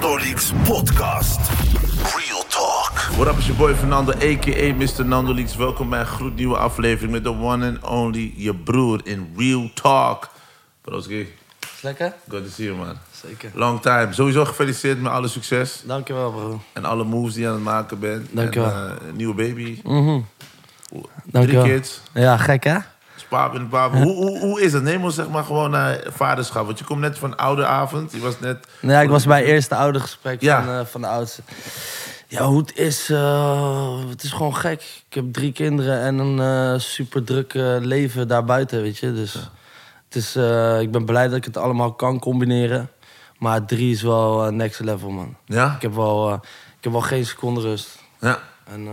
Nando Leaks podcast. Real talk. What up, is your boy Fernando, a.k.a. Mr. Nando Leaks. Welkom bij een gloednieuwe aflevering met de one and only, je broer in Real Talk. Broski, Is lekker? good to see you, man. Zeker. Long time. Sowieso gefeliciteerd met alle succes. Dankjewel, bro. En alle moves die je aan het maken bent. Dankjewel. En, eh, een nieuwe baby. Mhm. Drie Dankjewel. kids. Ja, gek hè? En paap. Hoe, hoe, hoe is het? Neem ons zeg maar gewoon naar vaderschap. Want je komt net van ouderavond. Je was net... Nee, ik was bij eerste oudergesprek Ja. van, eh, van de oudste. Ja, hoe het is, eh, het is gewoon gek. Ik heb drie kinderen en een eh super druk leven daarbuiten, weet je. Dus het is, ik ben blij dat ik het allemaal kan combineren. Maar drie is wel next level, man. Ja? Ik heb wel, ik heb wel geen seconde rust. Ja. En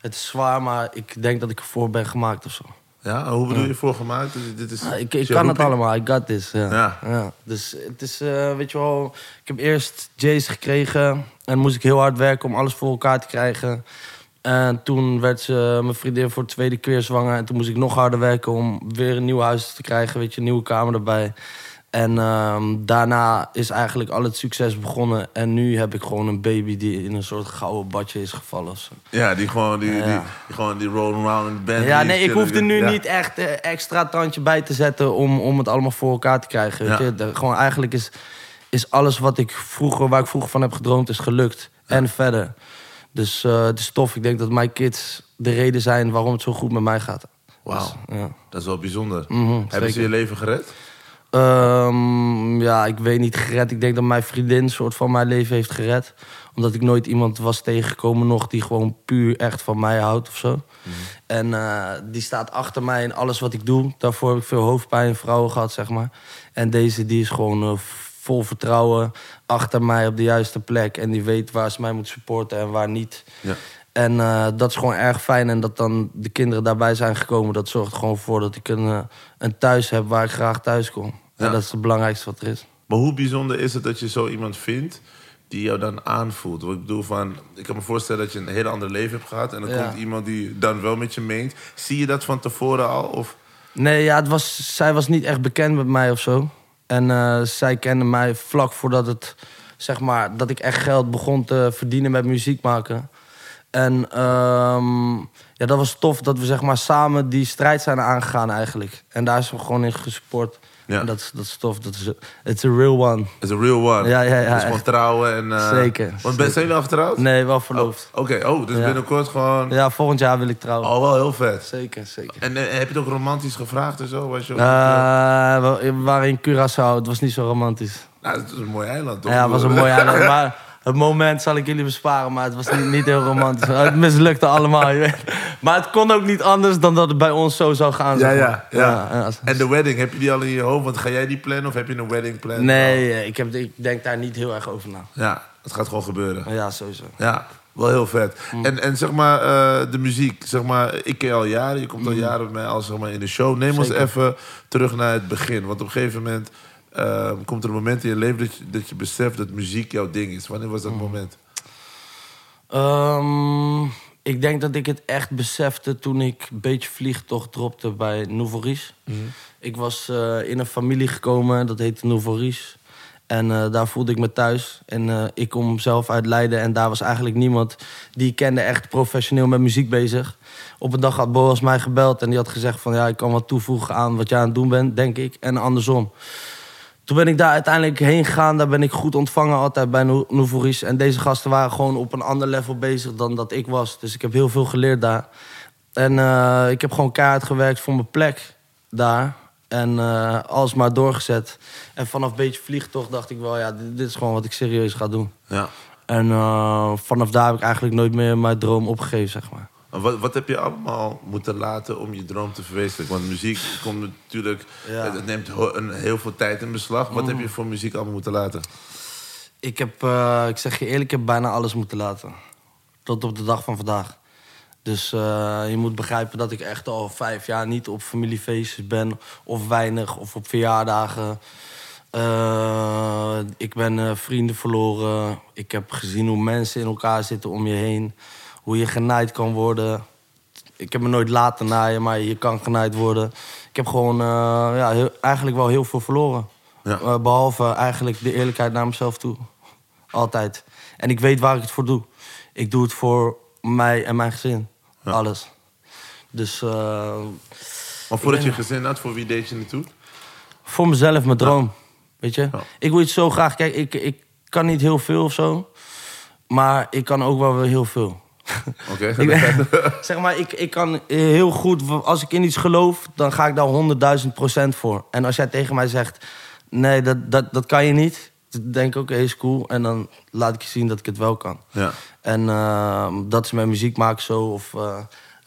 het is zwaar, maar ik denk dat ik ervoor ben gemaakt of zo. Ja? Hoe bedoel je voor gemaakt? Dus Dit is, Ja, ik kan het allemaal, I got this. Ja. Ja. Ja. Dus het is, eh, weet je wel, ik heb eerst Jace gekregen en moest ik heel hard werken om alles voor elkaar te krijgen. En toen werd ze, mijn vriendin voor de tweede keer zwanger en toen moest ik nog harder werken om weer een nieuw huis te krijgen, weet je, een nieuwe kamer erbij. En ehm, daarna is eigenlijk al het succes begonnen. En nu heb ik gewoon een baby die in een soort gouden badje is gevallen. Ja, die gewoon die, Ja. die, die, gewoon die roll around in de band. Ja, nee, ik hoefde nu Ja. niet echt eh, extra tandje bij te zetten om, om het allemaal voor elkaar te krijgen. Weet Ja. je? De- gewoon eigenlijk is, is alles wat ik vroeger, waar ik vroeger van heb gedroomd, is gelukt. En verder. Dus eh, het is tof. Ik denk dat mijn kids de reden zijn waarom het zo goed met mij gaat. Wauw, Dus, ja. dat is wel bijzonder. Mhm, Hebben ze je leven gered? Ehm, ja, ik weet niet gered. Ik denk dat mijn vriendin een soort van mijn leven heeft gered. Omdat ik nooit iemand was tegengekomen nog die gewoon puur echt van mij houdt of zo. En eh, die staat achter mij in alles wat ik doe. Daarvoor heb ik veel hoofdpijn in vrouwen gehad, zeg maar. En deze die is gewoon eh, vol vertrouwen achter mij op de juiste plek. En die weet waar ze mij moet supporten en waar niet. Ja. En eh, dat is gewoon erg fijn. En dat dan de kinderen daarbij zijn gekomen, dat zorgt gewoon voor dat ik een, eh, een thuis heb waar ik graag thuis kom. Ja. En dat is het belangrijkste wat er is. Maar hoe bijzonder is het dat je zo iemand vindt die jou dan aanvoelt? Want ik bedoel van, ik kan me voorstellen dat je een hele ander leven hebt gehad... en dan Ja. komt iemand die dan wel met je meent. Zie je dat van tevoren al? Of... Nee, ja, het was, zij was niet echt bekend met mij of zo. En eh, zij kende mij vlak voordat het, zeg maar, dat ik echt geld begon te verdienen met muziek maken. En ehm, ja, dat was tof dat we zeg maar samen die strijd zijn aangegaan eigenlijk. En daar is ze gewoon in gesupport. Ja. En dat is, dat is tof. Dat is, it's a real one. is a real one. Ja, ja, ja, Dus gewoon trouwen en... eh, Zeker, Want ben, zijn jullie al getrouwd? Nee, wel Oh, Verloofd. Oké, oh, dus Ja. binnenkort gewoon... Ja, volgend jaar wil ik trouwen. Oh, wel heel vet. Zeker, zeker. En eh, heb je het ook romantisch gevraagd en zo? Was je ook, Eh, we we waren in Curaçao. Het was niet zo romantisch. nou, het is een mooi eiland, toch? Ja, het was een mooi eiland. Maar het moment zal ik jullie besparen. Maar het was niet, niet heel romantisch. Het mislukte allemaal. Je weet. Maar het kon ook niet anders dan dat het bij ons zo zou gaan. Ja, zeg ja, ja. En de wedding, heb je die al in je hoofd? Want ga jij die plannen of heb je een wedding plan? Nee, ik, heb, ik denk daar niet heel erg over na. Ja, het gaat gewoon gebeuren. Ja, sowieso. Ja, wel heel vet. Mm. En, en zeg maar, eh, de muziek. Zeg maar, ik ken je al jaren. Je komt al jaren bij mij al zeg maar, in de show. Neem ons Mm. Even terug naar het begin. Want op een gegeven moment eh, komt er een moment in je leven... Dat je, dat je beseft dat muziek jouw ding is. Wanneer was dat Mm. moment? Ehm, ik denk dat ik het echt besefte toen ik een beetje vliegtocht dropte bij Nouveau Riche. Ik was eh, in een familie gekomen, dat heette Nouveau Riche. En eh, daar voelde ik me thuis. En eh, ik kom zelf uit Leiden en daar was eigenlijk niemand die ik kende echt professioneel met muziek bezig. Op een dag had Boas mij gebeld en die had gezegd van ja, ik kan wat toevoegen aan wat jij aan het doen bent, denk ik. En andersom. Toen ben ik daar uiteindelijk heen gegaan. Daar ben ik goed ontvangen altijd bij Nou- Riche. En deze gasten waren gewoon op een ander level bezig dan dat ik was. Dus ik heb heel veel geleerd daar. En eh, ik heb gewoon keihard gewerkt voor mijn plek daar. En eh alles maar doorgezet. En vanaf een beetje vliegtocht dacht ik wel... ja, dit, dit is gewoon wat ik serieus ga doen. Ja. En eh, vanaf daar heb ik eigenlijk nooit meer mijn droom opgegeven, zeg maar. Wat, wat heb je allemaal moeten laten om je droom te verwezenlijken? Want muziek komt natuurlijk... Ja. Het, neemt een, heel veel tijd in beslag. Wat heb je voor muziek allemaal moeten laten? Ik heb, eh, ik zeg je eerlijk, ik heb bijna alles moeten laten. Tot op de dag van vandaag. Dus eh, je moet begrijpen dat ik echt al vijf jaar niet op familiefeestjes ben. Of weinig, of op verjaardagen. Eh, ik ben vrienden verloren. Ik heb gezien hoe mensen in elkaar zitten om je heen. Hoe je genaaid kan worden. Ik heb me nooit laten naaien, maar je kan genaaid worden. Ik heb gewoon eh, ja, heel- eigenlijk wel heel veel verloren. Ja. Eh, behalve eigenlijk de eerlijkheid naar mezelf toe. Altijd. En ik weet waar ik het voor doe. Ik doe het voor mij en mijn gezin. Ja. Alles. Dus eh, Maar voordat je gezin had, voor wie deed je het toe? voor mezelf, mijn droom. Weet je? Ik wil het zo graag. Kijk, ik, ik kan niet heel veel of zo. Maar ik kan ook wel weer heel veel. Oké. Zeg maar, ik, ik kan heel goed, als ik in iets geloof, dan ga ik daar honderdduizend procent voor. En als jij tegen mij zegt, nee, dat, dat, dat kan je niet, dan denk ik, oké, is cool. En dan laat ik je zien dat ik het wel kan. ja. En eh, dat is met muziek maken zo. Of, eh,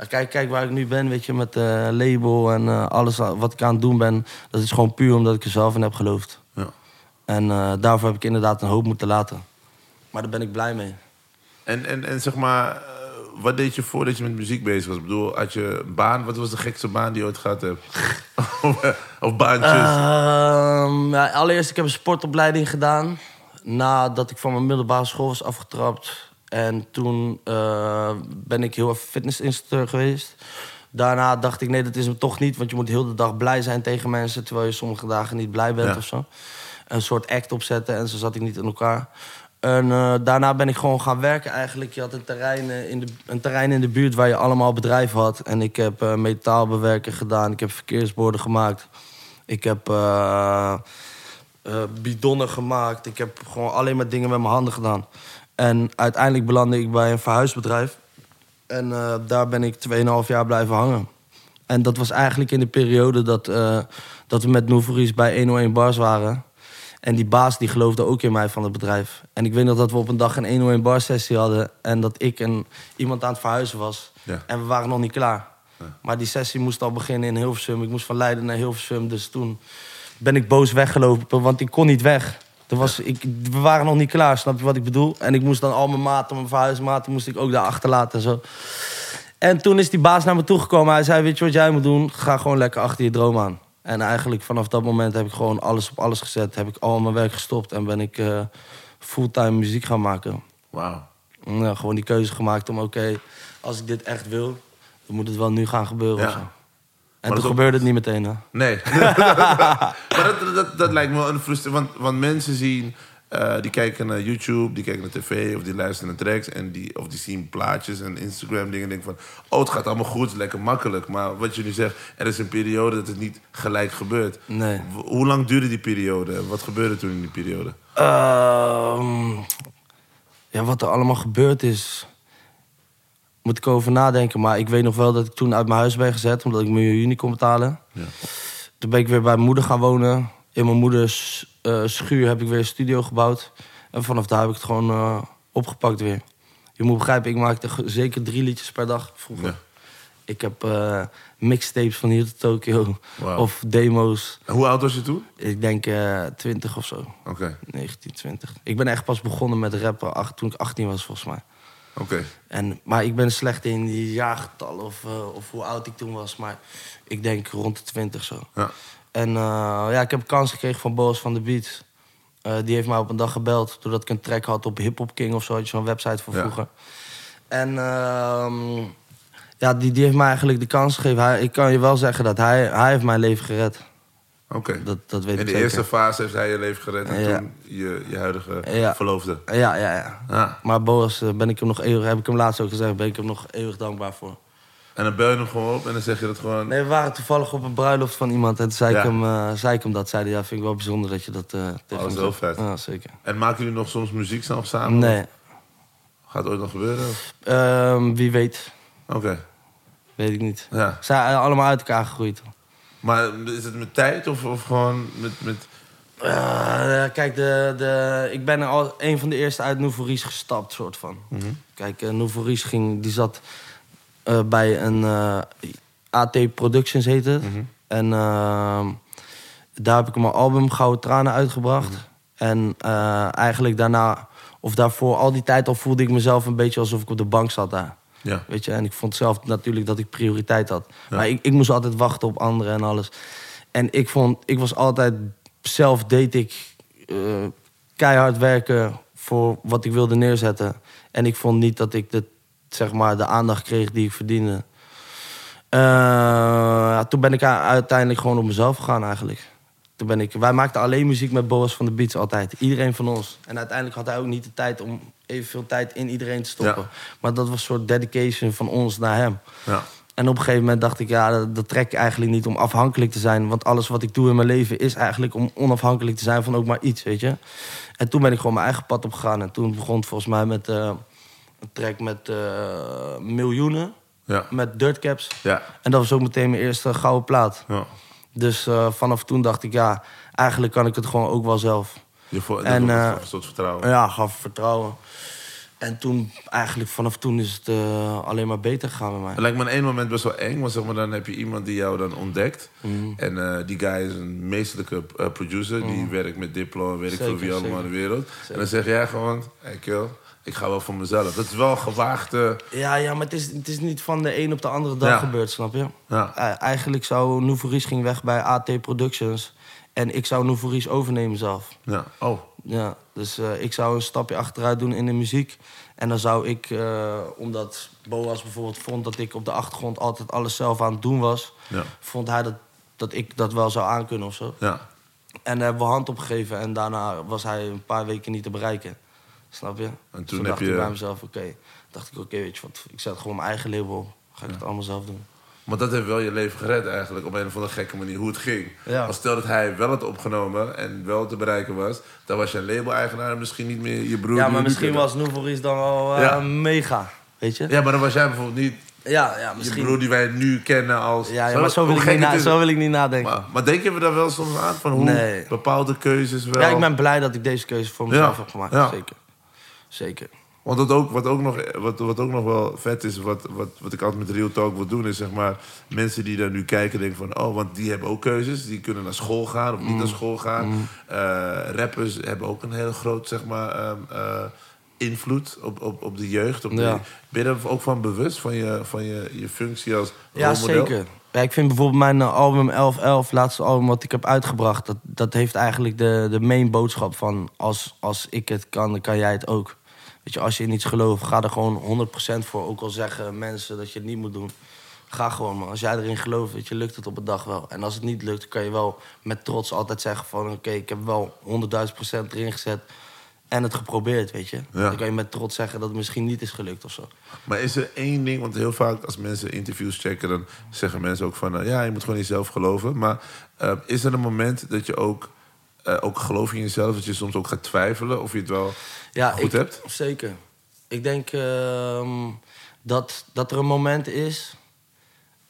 kijk, kijk waar ik nu ben, weet je, met de label en eh, alles wat ik aan het doen ben. Dat is gewoon puur omdat ik er zelf in heb geloofd. ja. En eh, daarvoor heb ik inderdaad een hoop moeten laten. Maar daar ben ik blij mee. En, en, en zeg maar, wat deed je voordat je met muziek bezig was? Ik bedoel, had je een baan? Wat was de gekste baan die je ooit gehad hebt? of, baantjes? Ja, allereerst, ik heb een sportopleiding gedaan. Nadat ik van mijn middelbare school was afgetrapt. En toen eh, ben ik heel even fitnessinstructeur geweest. Daarna dacht ik, nee, dat is hem toch niet. Want je moet heel de dag blij zijn tegen mensen... terwijl je sommige dagen niet blij bent Ja. of zo. Een soort act opzetten en zo zat ik niet in elkaar. En eh, daarna ben ik gewoon gaan werken eigenlijk. Je had een terrein, eh, in de, een terrein in de buurt waar je allemaal bedrijven had. En ik heb eh, metaalbewerken gedaan. Ik heb verkeersborden gemaakt. Ik heb bidonnen gemaakt. Ik heb gewoon alleen maar dingen met mijn handen gedaan. En uiteindelijk belandde ik bij een verhuisbedrijf. En daar ben ik 2,5 jaar blijven hangen. En dat was eigenlijk in de periode dat, dat we met Nouveries bij 101 Bars waren. En die baas die geloofde ook in mij van het bedrijf. En ik weet nog dat we op een dag een 101 bar sessie hadden. En dat ik en iemand aan het verhuizen was. Ja. En we waren nog niet klaar. Maar die sessie moest al beginnen in Hilversum. Ik moest van Leiden naar Hilversum. Dus toen ben ik boos weggelopen, want ik kon niet weg. Er was, ik, we waren nog niet klaar, snap je wat ik bedoel? En ik moest dan al mijn maten, mijn verhuismaten, moest ik ook daar achterlaten en zo. En toen is die baas naar me toegekomen. Hij zei, weet je wat jij moet doen? Ga gewoon lekker achter je droom aan. En eigenlijk vanaf dat moment heb ik gewoon alles op alles gezet. Heb ik al mijn werk gestopt en ben ik eh, fulltime muziek gaan maken. Wauw. Ja, gewoon die keuze gemaakt om, oké, als ik dit echt wil... dan moet het wel nu gaan gebeuren Ja. En toen ook- gebeurde het niet meteen, hè? Nee. maar dat, dat, dat lijkt me wel een frustratie. Want, want mensen zien, eh, die kijken naar YouTube, die kijken naar tv of die luisteren naar tracks. En die, of die zien plaatjes en Instagram dingen. En denken van, oh het gaat allemaal goed, lekker makkelijk. Maar wat je nu zegt, er is een periode dat het niet gelijk gebeurt. Nee. Hoe lang duurde die periode? Wat gebeurde toen in die periode? Ehm, ja, wat er allemaal gebeurd is... moet ik over nadenken. Maar ik weet nog wel dat ik toen uit mijn huis ben gezet... omdat ik mijn miljoen niet kon betalen. Ja. Toen ben ik weer bij mijn moeder gaan wonen. In mijn moeders eh, schuur heb ik weer een studio gebouwd. En vanaf daar heb ik het gewoon eh, opgepakt weer. Je moet begrijpen, ik maakte zeker drie liedjes per dag vroeger. Ja. Ik heb eh, mixtapes van hier tot Tokio. Of demo's. En Hoe oud was je toen? Ik denk eh 20 of zo. Oké, 1920. Ik ben echt pas begonnen met rappen ach- toen ik 18 was, volgens mij. oké. En, maar ik ben slecht in die jaargetallen of, of hoe oud ik toen was. Maar ik denk rond de 20 zo. Ja. En eh, ja, ik heb een kans gekregen van Boas van de Beats. Eh, die heeft mij op een dag gebeld. Doordat ik een track had op Hip Hop King of zo. Had je zo'n website voor Ja. vroeger. En ehm, ja, die, die heeft mij eigenlijk de kans gegeven. Hij, ik kan je wel zeggen dat hij, hij heeft mijn leven gered. Oké. Dat, dat weet In ik de zeker. eerste fase heeft hij je leven gered en Ja. toen je, je huidige Ja. verloofde. Ja, ja, ja. Ja. Maar Boas, eh, ben ik hem nog eeuwig, heb ik hem laatst ook gezegd, ben ik hem nog eeuwig dankbaar voor. En dan bel je hem gewoon op en dan zeg je dat gewoon... Nee, we waren toevallig op een bruiloft van iemand en toen zei, Ja. ik, hem, eh, zei ik hem dat. Zei hij, ja, vind ik wel bijzonder dat je dat eh tegen Oh, hem zo zegt. vet. Ja, zeker. En maken jullie nog soms muziek zelf samen? Nee, Gaat het ooit nog gebeuren? Ehm, wie weet, Oké, weet ik niet. ja. Ze zijn allemaal uit elkaar gegroeid. Maar is het met tijd of, of gewoon met... met... Eh, kijk, de, de, ik ben er al een van de eerste uit Nouveries gestapt, soort van. Kijk, uh, Nouveries ging, die zat eh, bij een eh, AT Productions heette het. En ehm, daar heb ik mijn album Gouden Tranen uitgebracht. En eh, eigenlijk daarna, of daarvoor, al die tijd al voelde ik mezelf een beetje alsof ik op de bank zat daar. Ja. Weet je, en ik vond zelf natuurlijk dat ik prioriteit had. Ja. Maar ik, ik moest altijd wachten op anderen en alles. En ik vond, ik was altijd, zelf deed ik keihard werken voor wat ik wilde neerzetten. En ik vond niet dat ik de, zeg maar, de aandacht kreeg die ik verdiende. Eh, ja, toen ben ik uiteindelijk gewoon op mezelf gegaan eigenlijk. Toen ben ik, wij maakten alleen muziek met Boas van de Beats altijd. Iedereen van ons. En uiteindelijk had hij ook niet de tijd om evenveel tijd in iedereen te stoppen. Ja. Maar dat was een soort dedication van ons naar hem. Ja. En op een gegeven moment dacht ik, ja, dat, dat trek ik eigenlijk niet om afhankelijk te zijn. Want alles wat ik doe in mijn leven is eigenlijk om onafhankelijk te zijn van ook maar iets, weet je. En toen ben ik gewoon mijn eigen pad opgegaan. En toen begon het volgens mij met eh, een track met eh, miljoenen, Ja. met dirtcaps. Ja. En dat was ook meteen mijn eerste gouden plaat. ja. Dus eh, vanaf toen dacht ik, ja, eigenlijk kan ik het gewoon ook wel zelf. Je En, eh, een soort vertrouwen. Ja, gaf vertrouwen. En toen, eigenlijk vanaf toen is het alleen maar beter gegaan met mij. Het lijkt me aan één moment best wel eng, want zeg maar, dan heb je iemand die jou dan ontdekt. Mhm. En die guy is een meestelijke eh, producer, die werkt met Diplo en weet ik veel wie allemaal in de wereld. En dan zeg jij gewoon, hey kill, ik ga wel voor mezelf. Dat is wel gewaagde... Ja, ja, maar het is, het is niet van de een op de andere dag Ja. gebeurd, snap je? Ja. Eh, eigenlijk zou Nouveries ging weg bij AT Productions. En ik zou Nouveries overnemen zelf. Ja. Oh, Ja, dus eh, ik zou een stapje achteruit doen in de muziek. En dan zou ik, eh, omdat Boas bijvoorbeeld vond dat ik op de achtergrond altijd alles zelf aan het doen was, ja. vond hij dat, dat ik dat wel zou aankunnen of zo. Ja. En daar hebben we hand opgegeven en daarna was hij een paar weken niet te bereiken. Snap je? toen toen heb dacht je- ik bij mezelf, oké. dacht ik, oké, weet je wat, ik zet gewoon mijn eigen label. Ga ik het allemaal zelf doen. Maar dat heeft wel je leven gered eigenlijk, op een of andere gekke manier, hoe het ging. Ja. Want stel dat hij wel had opgenomen en wel te bereiken was, dan was je label-eigenaar en misschien niet meer je broer. Ja, maar misschien was Nouvelis dan wel eh, Ja. mega, weet je? Ja, maar dan was jij bijvoorbeeld niet Ja, ja je misschien. broer die wij nu kennen als... Ja, ja, maar zo wil, ik niet na- zo wil ik niet nadenken. Maar, maar denk je daar wel soms aan? Van hoe Nee. bepaalde keuzes wel... Ja, ik ben blij dat ik deze keuze voor mezelf Ja, heb gemaakt. ja. Zeker. Zeker. Want wat ook, wat, ook nog, wat, wat ook nog wel vet is, wat, wat, wat ik altijd met Real Talk wil doen, is zeg maar mensen die daar nu kijken denken van, oh, want die hebben ook keuzes. Die kunnen naar school gaan of niet Mm. naar school gaan. Eh, rappers hebben ook een heel groot, zeg maar, ehm, eh, invloed op, op, op de jeugd. Op de- ben je er ook van bewust, van je, van je, je functie als Ja, rolmodel? zeker. Ja, ik vind bijvoorbeeld mijn eh, album 1111, laatste album wat ik heb uitgebracht... dat, dat heeft eigenlijk de, de main boodschap van... Als, als ik het kan, dan kan jij het ook. Weet je, als je in iets gelooft, ga er gewoon 100% voor. Ook al zeggen mensen dat je het niet moet doen. Ga gewoon, man. Als jij erin gelooft, weet je, lukt het op een dag wel. En als het niet lukt, kan je wel met trots altijd zeggen van... oké, ik heb wel 100.000% erin gezet en het geprobeerd, weet je. Ja. Dan kan je met trots zeggen dat het misschien niet is gelukt of zo. Maar is er één ding, want heel vaak als mensen interviews checken, dan zeggen mensen ook van, eh, ja, je moet gewoon in jezelf geloven. Maar eh, is er een moment dat je ook, eh, ook geloof in jezelf, dat je soms ook gaat twijfelen of je het wel ja, goed ik, hebt? Zeker. Ik denk ehm, dat, dat er een moment is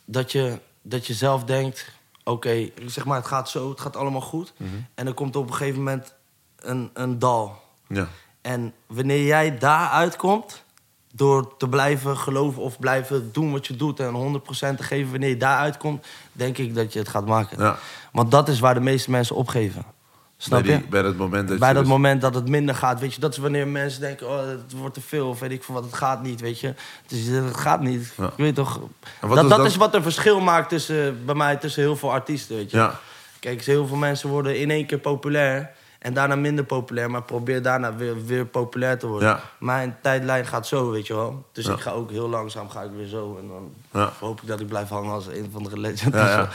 dat je, dat je zelf denkt... oké, zeg maar, het gaat zo, het gaat allemaal goed. Mhm. En dan komt op een gegeven moment een, een dal. Ja. En wanneer jij daar uitkomt, door te blijven geloven of blijven doen wat je doet en 100% te geven, wanneer je daar uitkomt, denk ik dat je het gaat maken. Ja. Want dat is waar de meeste mensen opgeven. Snap bij, je? bij dat moment dat Bij je dat dus- moment dat het minder gaat, weet je, dat is wanneer mensen denken, oh, het wordt te veel, of weet ik veel wat, het gaat niet, weet je. Dus het gaat niet. Ja. Ik weet toch. Dat, is dat dan- is wat een verschil maakt tussen, bij mij tussen heel veel artiesten, weet je. Ja. Kijk, heel veel mensen worden in één keer populair en daarna minder populair, maar probeer daarna weer, weer populair te worden. Ja. Mijn tijdlijn gaat zo, weet je wel. Dus Ja. ik ga ook heel langzaam ga ik weer zo en dan Ja. hoop ik dat ik blijf hangen als een van de legends.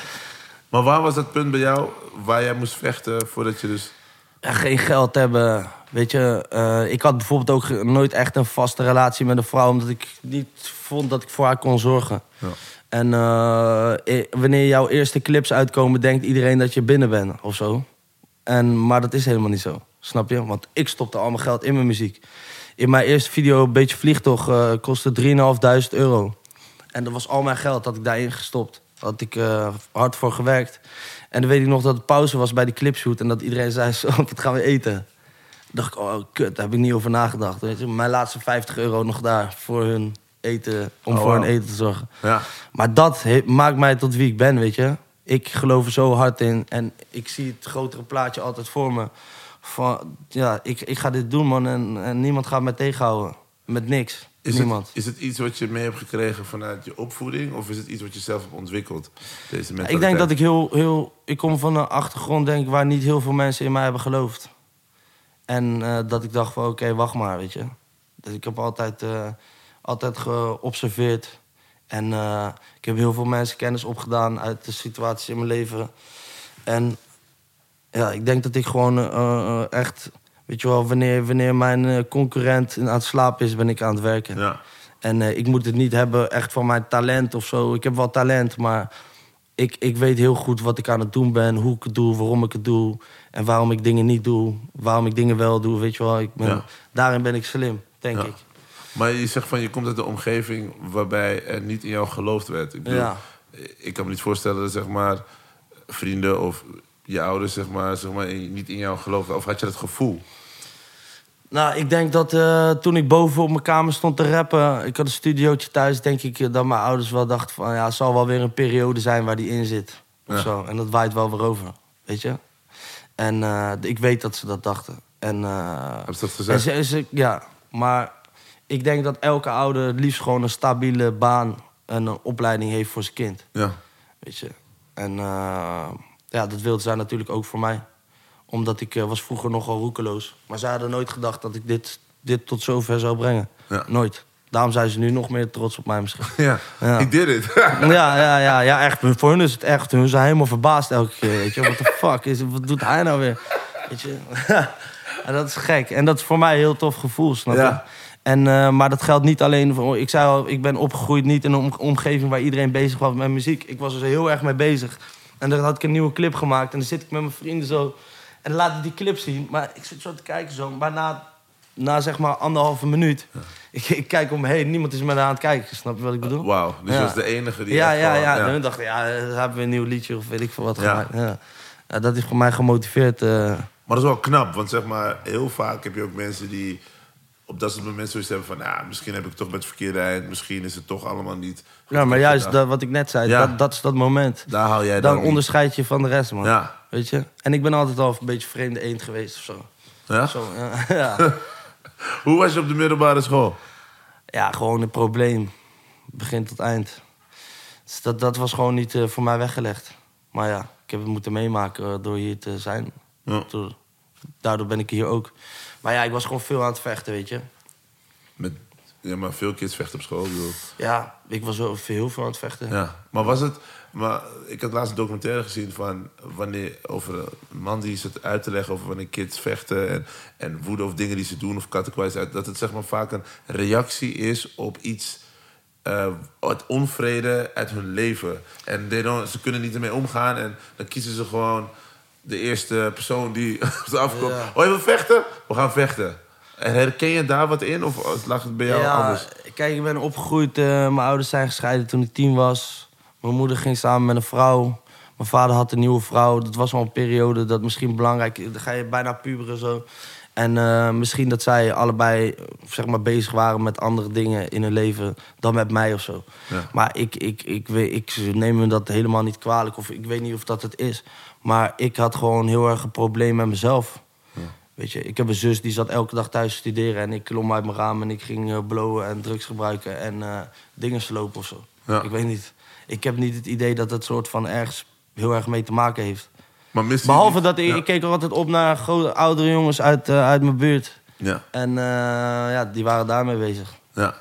Maar waar was dat punt bij jou waar jij moest vechten voordat je dus... Ja, geen geld hebben. Weet je, eh, ik had bijvoorbeeld ook nooit echt een vaste relatie met een vrouw, omdat ik niet vond dat ik voor haar kon zorgen. Ja. En eh, wanneer jouw eerste clips uitkomen, denkt iedereen dat je binnen bent of zo. En, maar dat is helemaal niet zo. Snap je? Want ik stopte al mijn geld in mijn muziek. In mijn eerste video, een beetje vliegtocht, eh kostte 3.500 euro. En dat was al mijn geld, dat ik daarin gestopt. Had ik eh, hard voor gewerkt. En dan weet ik nog dat het pauze was bij die clipshoot... en dat iedereen zei, zo, wat gaan we eten? Toen dacht ik, oh kut, daar heb ik niet over nagedacht. Weet je? Mijn laatste 50 euro nog daar voor hun eten... om Oh, voor hun eten te zorgen. Ja. Maar dat he- maakt mij tot wie ik ben, weet je. Ik geloof er zo hard in. En ik zie het grotere plaatje altijd voor me. Van, ja, ik, ik ga dit doen, man. En, en niemand gaat mij tegenhouden. Met niks. Is niemand. het, is het iets wat je mee hebt gekregen vanuit je opvoeding? Of is het iets wat je zelf hebt ontwikkeld? Deze ik denk dat ik heel, heel... Ik kom van een achtergrond, denk ik, waar niet heel veel mensen in mij hebben geloofd. En eh, dat ik dacht van, oké, wacht maar, weet je. Dus ik heb altijd, eh, altijd geobserveerd. En eh, ik heb heel veel mensen kennis opgedaan uit de situaties in mijn leven. En ja, ik denk dat ik gewoon echt... Weet je wel, wanneer, wanneer mijn eh, concurrent aan het slapen is, ben ik aan het werken. Ja. En eh, ik moet het niet hebben echt van mijn talent of zo. Ik heb wel talent, maar ik, ik weet heel goed wat ik aan het doen ben. Hoe ik het doe, waarom ik het doe. En waarom ik dingen niet doe. Waarom ik dingen wel doe, weet je wel. Ik ben, Ja. Daarin ben ik slim, denk Ja. ik. Maar je zegt van je komt uit een omgeving waarbij er niet in jou geloofd werd. Ik, bedoel, Ja. ik kan me niet voorstellen dat zeg maar, vrienden of je ouders zeg maar, zeg maar, niet in jou geloofden. Of had je dat gevoel? Nou, ik denk dat eh, toen ik boven op mijn kamer stond te rappen... ik had een studiootje thuis, denk ik eh, dat mijn ouders wel dachten van... ja, het zal wel weer een periode zijn waar die in zit. Of Ja. zo. En dat waait wel weer over, weet je. En eh, ik weet dat ze dat dachten. En, Hebben ze dat en gezegd? ze, ze- ja, maar ik denk dat elke ouder het liefst gewoon een stabiele baan... en een opleiding heeft voor zijn kind, Ja. weet je. En ja, dat wilde zij natuurlijk ook voor mij omdat ik eh, was vroeger nogal roekeloos. Maar zij hadden nooit gedacht dat ik dit, dit tot zover zou brengen. Ja. Nooit. Daarom zijn ze nu nog meer trots op mij misschien. Ja, Ja. ik did it. ja, ja, ja, ja, echt. Voor hun is het echt. Hun zijn helemaal verbaasd elke keer. Weet je, what the fuck? Is, wat doet hij nou weer? Weet je? en dat is gek. En dat is voor mij een heel tof gevoel, snap je? Ja. En, eh, maar dat geldt niet alleen voor... Ik zei al, ik ben opgegroeid niet in een om- omgeving waar iedereen bezig was met muziek. Ik was er heel erg mee bezig. En dan had ik een nieuwe clip gemaakt. En dan zit ik met mijn vrienden zo... En dan laat ik die clip zien. Maar ik zit zo te kijken zo. Maar na, na zeg maar anderhalve minuut... Ik, ik kijk om me heen. Niemand is me aan het kijken. Snap je wat ik bedoel? Wauw, dus Ja. je was de enige die Ja, ja, ja. En hun dachten, ja, eh, hebben we een nieuw liedje of weet ik veel wat Ja. gemaakt. Ja. Ja, dat is voor mij gemotiveerd. eh. Maar dat is wel knap, want zeg maar, heel vaak heb je ook mensen die op dat soort momenten zoiets hebben van, ja, misschien heb ik toch met het verkeerde eind, misschien is het toch allemaal niet. Ja, maar juist gedaan. dat, wat ik net zei, Ja. dat, dat is dat moment. Daar haal jij dan. Dan onderscheid je van de rest, man. Ja. Weet je? En ik ben altijd al een beetje vreemde eend geweest of zo. Ja? Zo, ja. ja. Hoe was je op de middelbare school? ja, gewoon een probleem. Begin tot eind. Dus dat, dat was gewoon niet eh, voor mij weggelegd. Maar ja, ik heb het moeten meemaken eh, door hier te zijn. Ja. Door- daardoor ben ik hier ook. Maar ja, ik was gewoon veel aan het vechten, weet je. Met, ja, maar veel kids vechten op school. bedoel. Ja, ik was wel veel, heel veel aan het vechten. Ja, maar was het... Maar ik had laatst een documentaire gezien van wanneer, over een man die zit uit te leggen over wanneer kids vechten en, en woede of dingen die ze doen of kattenkwijt uit. Dat het zeg maar vaak een reactie is op iets, eh uit onvrede uit hun leven. En they don't- ze kunnen niet ermee omgaan en dan kiezen ze gewoon de eerste persoon die op ze afkomt. Ja. Oh, je wil vechten? We gaan vechten. En herken je daar wat in of lag het bij jou anders? Kijk, ik ben opgegroeid. eh, mijn ouders zijn gescheiden toen ik tien was. Mijn moeder ging samen met een vrouw. Mijn vader had een nieuwe vrouw. Dat was wel een periode dat misschien belangrijk is. Dan ga je bijna puberen zo. En eh, misschien dat zij allebei zeg maar, bezig waren met andere dingen in hun leven dan met mij of zo. Ja. Maar ik, ik, ik, weet, ik neem me dat helemaal niet kwalijk. Of ik weet niet of dat het is. Maar ik had gewoon heel erg een probleem met mezelf. Weet je, ik heb een zus die zat elke dag thuis te studeren. En ik klom uit mijn raam en ik ging eh, blowen en drugs gebruiken en eh, dingen slopen of zo. Ja. Ik weet niet. Ik heb niet het idee dat het soort van ergens heel erg mee te maken heeft. Maar Behalve dat ik, Ja. ik keek er altijd op naar grote, oudere jongens uit, eh, uit mijn buurt. Ja, En eh, ja, die waren daarmee bezig. ja,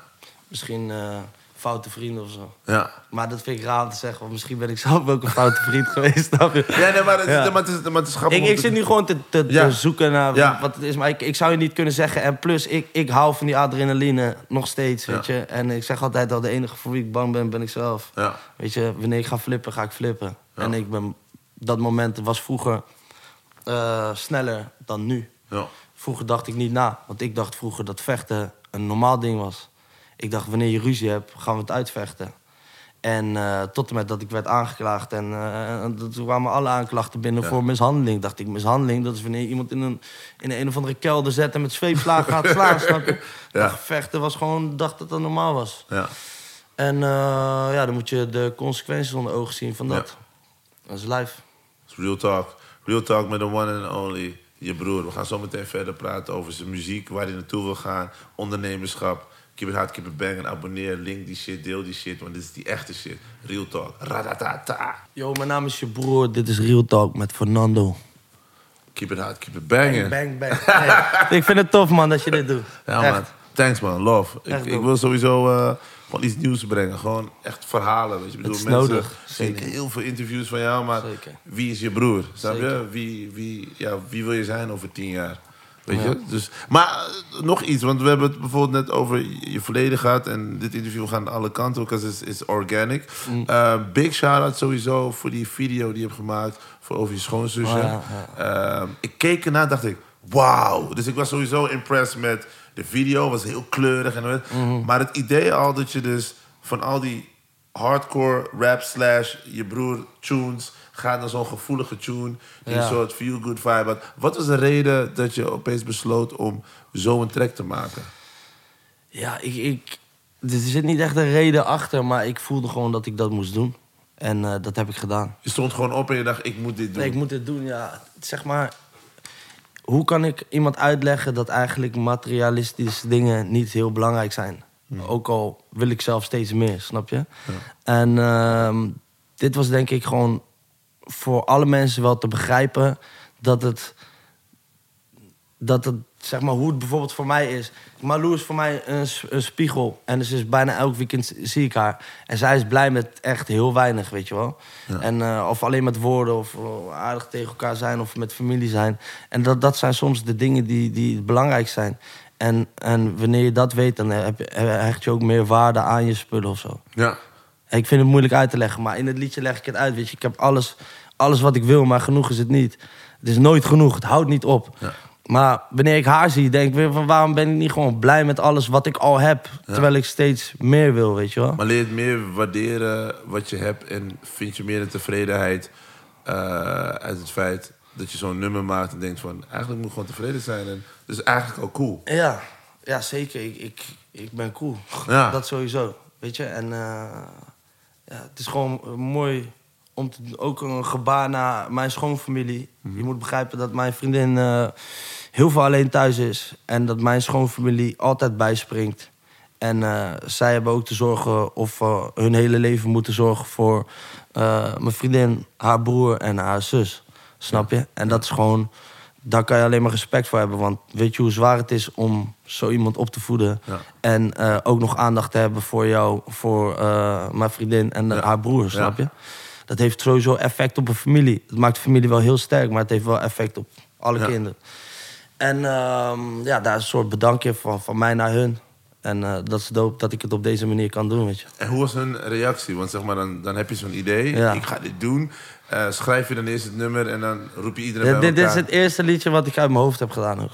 Misschien eh, foute vrienden of zo. ja. Maar dat vind ik raar om te zeggen, want misschien ben ik zelf ook een foute vriend geweest. Ja, nee, maar het, Ja. maar het is, maar het is grappig. Ik, ik zit nu gewoon te, te, zoeken naar Ja. wat het is. Maar ik, ik zou je niet kunnen zeggen. En plus, ik, ik hou van die adrenaline nog steeds, weet je. En ik zeg altijd al, de enige voor wie ik bang ben, ben ik zelf. Ja, Weet je, wanneer ik ga flippen, ga ik flippen. En ik ben, dat moment was vroeger eh, sneller dan nu. ja. Vroeger dacht ik niet na. Want ik dacht vroeger dat vechten een normaal ding was. Ik dacht, wanneer je ruzie hebt, gaan we het uitvechten. En eh, tot en met dat ik werd aangeklaagd. En eh, en toen kwamen alle aanklachten binnen Ja. voor mishandeling. Dacht ik, mishandeling, dat is wanneer iemand in een, in een of andere kelder zet... en met zweepslagen gaat slaan, snap je? Ja. Dacht, vechten was gewoon, dacht dat dat normaal was. ja. En eh, ja, dan moet je de consequenties onder ogen zien van dat. Dat is live. Real talk. Real talk met de one and only, je broer. We gaan zo meteen verder praten over zijn muziek, waar hij naartoe wil gaan, ondernemerschap. Keep it hard, keep it bang. Abonneer, link die shit, deel die shit, want dit is die echte shit. Real talk. Radatata. Yo, mijn naam is je broer. Dit is Real Talk met Fernando. Keep it hard, keep it banging. Bang, bang. Nee, ik vind het tof, man, dat je dit doet. Ja, Echt. man. Thanks, man. Love. Ik, Echt ik dope. wil sowieso... eh, gewoon iets nieuws brengen. Gewoon echt verhalen. Weet je. Ik bedoel, is mensen nodig, zeker. heel veel interviews van jou, maar Zeker. wie is je broer? Snap je? Wie, wie, ja, wie wil je zijn over tien jaar? Weet Ja. je? Dus, maar eh, nog iets, want we hebben het bijvoorbeeld net over je verleden gehad. En dit interview gaat aan alle kanten, because it's, it's organic. Mm. Eh, big shout-out sowieso voor die video die je hebt gemaakt voor over je schoonzusje. Oh, ja, Eh, ik keek ernaar en dacht ik, wauw. Dus ik was sowieso impressed met de video. was heel kleurig. En, Mhm. Maar het idee al dat je dus van al die hardcore rap slash je broer tunes... gaat naar zo'n gevoelige tune. Die Ja. soort feel-good vibe had. Wat was de reden dat je opeens besloot om zo een track te maken? Ja, ik, ik, er zit niet echt een reden achter, maar ik voelde gewoon dat ik dat moest doen. En eh, dat heb ik gedaan. Je stond gewoon op en je dacht, ik moet dit doen. Nee, ik moet dit doen, ja. Zeg maar, hoe kan ik iemand uitleggen dat eigenlijk materialistische dingen niet heel belangrijk zijn? Ook al wil ik zelf steeds meer, snap je? En ehm, dit was denk ik gewoon voor alle mensen wel te begrijpen dat het dat het, zeg maar, hoe het bijvoorbeeld voor mij is. Malou is voor mij een, een spiegel. En dus is bijna elk weekend zie ik haar. En zij is blij met echt heel weinig, weet je wel. En, eh, of alleen met woorden, of eh, aardig tegen elkaar zijn, of met familie zijn. En dat, dat zijn soms de dingen die, die belangrijk zijn. En, en wanneer je dat weet, dan heb je, hecht je ook meer waarde aan je spullen of zo. Ja. Ik vind het moeilijk uit te leggen, maar in het liedje leg ik het uit. Weet je, ik heb alles, alles wat ik wil, maar genoeg is het niet. Het is nooit genoeg, het houdt niet op. Ja. Maar wanneer ik haar zie, denk ik weer van waarom ben ik niet gewoon blij met alles wat ik al heb, terwijl ik steeds meer wil, weet je wel? Maar leer je meer waarderen wat je hebt en vind je meer de tevredenheid eh, uit het feit dat je zo'n nummer maakt en denkt van eigenlijk moet ik gewoon tevreden zijn. En dat is eigenlijk al cool. Ja, ja zeker. Ik, ik, ik ben cool. Ja. Dat sowieso. Weet je, en eh, ja, het is gewoon mooi om te, ook een gebaar naar mijn schoonfamilie. Je moet begrijpen dat mijn vriendin eh, heel veel alleen thuis is. En dat mijn schoonfamilie altijd bijspringt. En eh, zij hebben ook te zorgen of hun hele leven moeten zorgen voor eh, mijn vriendin, haar broer en haar zus. Snap je? En dat is gewoon, daar kan je alleen maar respect voor hebben. Want weet je hoe zwaar het is om zo iemand op te voeden. Ja. En ook nog aandacht te hebben voor jou, voor mijn vriendin en Ja. haar broer, snap je? Dat heeft sowieso effect op een familie. Het maakt de familie wel heel sterk, maar het heeft wel effect op alle Ja. kinderen. En ehm, ja, daar is een soort bedankje van, van mij naar hun. En eh, dat is dope dat ik het op deze manier kan doen, weet je. En hoe was hun reactie? Want zeg maar, dan, dan heb je zo'n idee, Ja. ik ga dit doen. Eh, schrijf je dan eerst het nummer en dan roep je iedereen Dit, bij dit is elkaar. het eerste liedje wat ik uit mijn hoofd heb gedaan ook.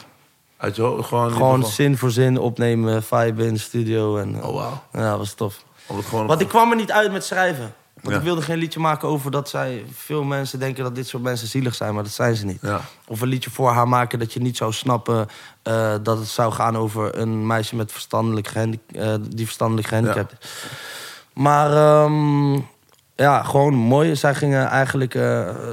Uit je hoofd, gewoon... Gewoon zin voor zin opnemen, vibe in de studio. En, eh, Oh, wauw. Ja, dat was tof. Gewoon Want ik kwam er niet uit met schrijven. Want Ja. ik wilde geen liedje maken over dat zij... Veel mensen denken dat dit soort mensen zielig zijn, maar dat zijn ze niet. Ja. Of een liedje voor haar maken dat je niet zou snappen... eh, dat het zou gaan over een meisje met verstandelijk eh, die verstandelijk gehandicapt is. Maar ehm, ja, gewoon mooi. Zij gingen eigenlijk... eh,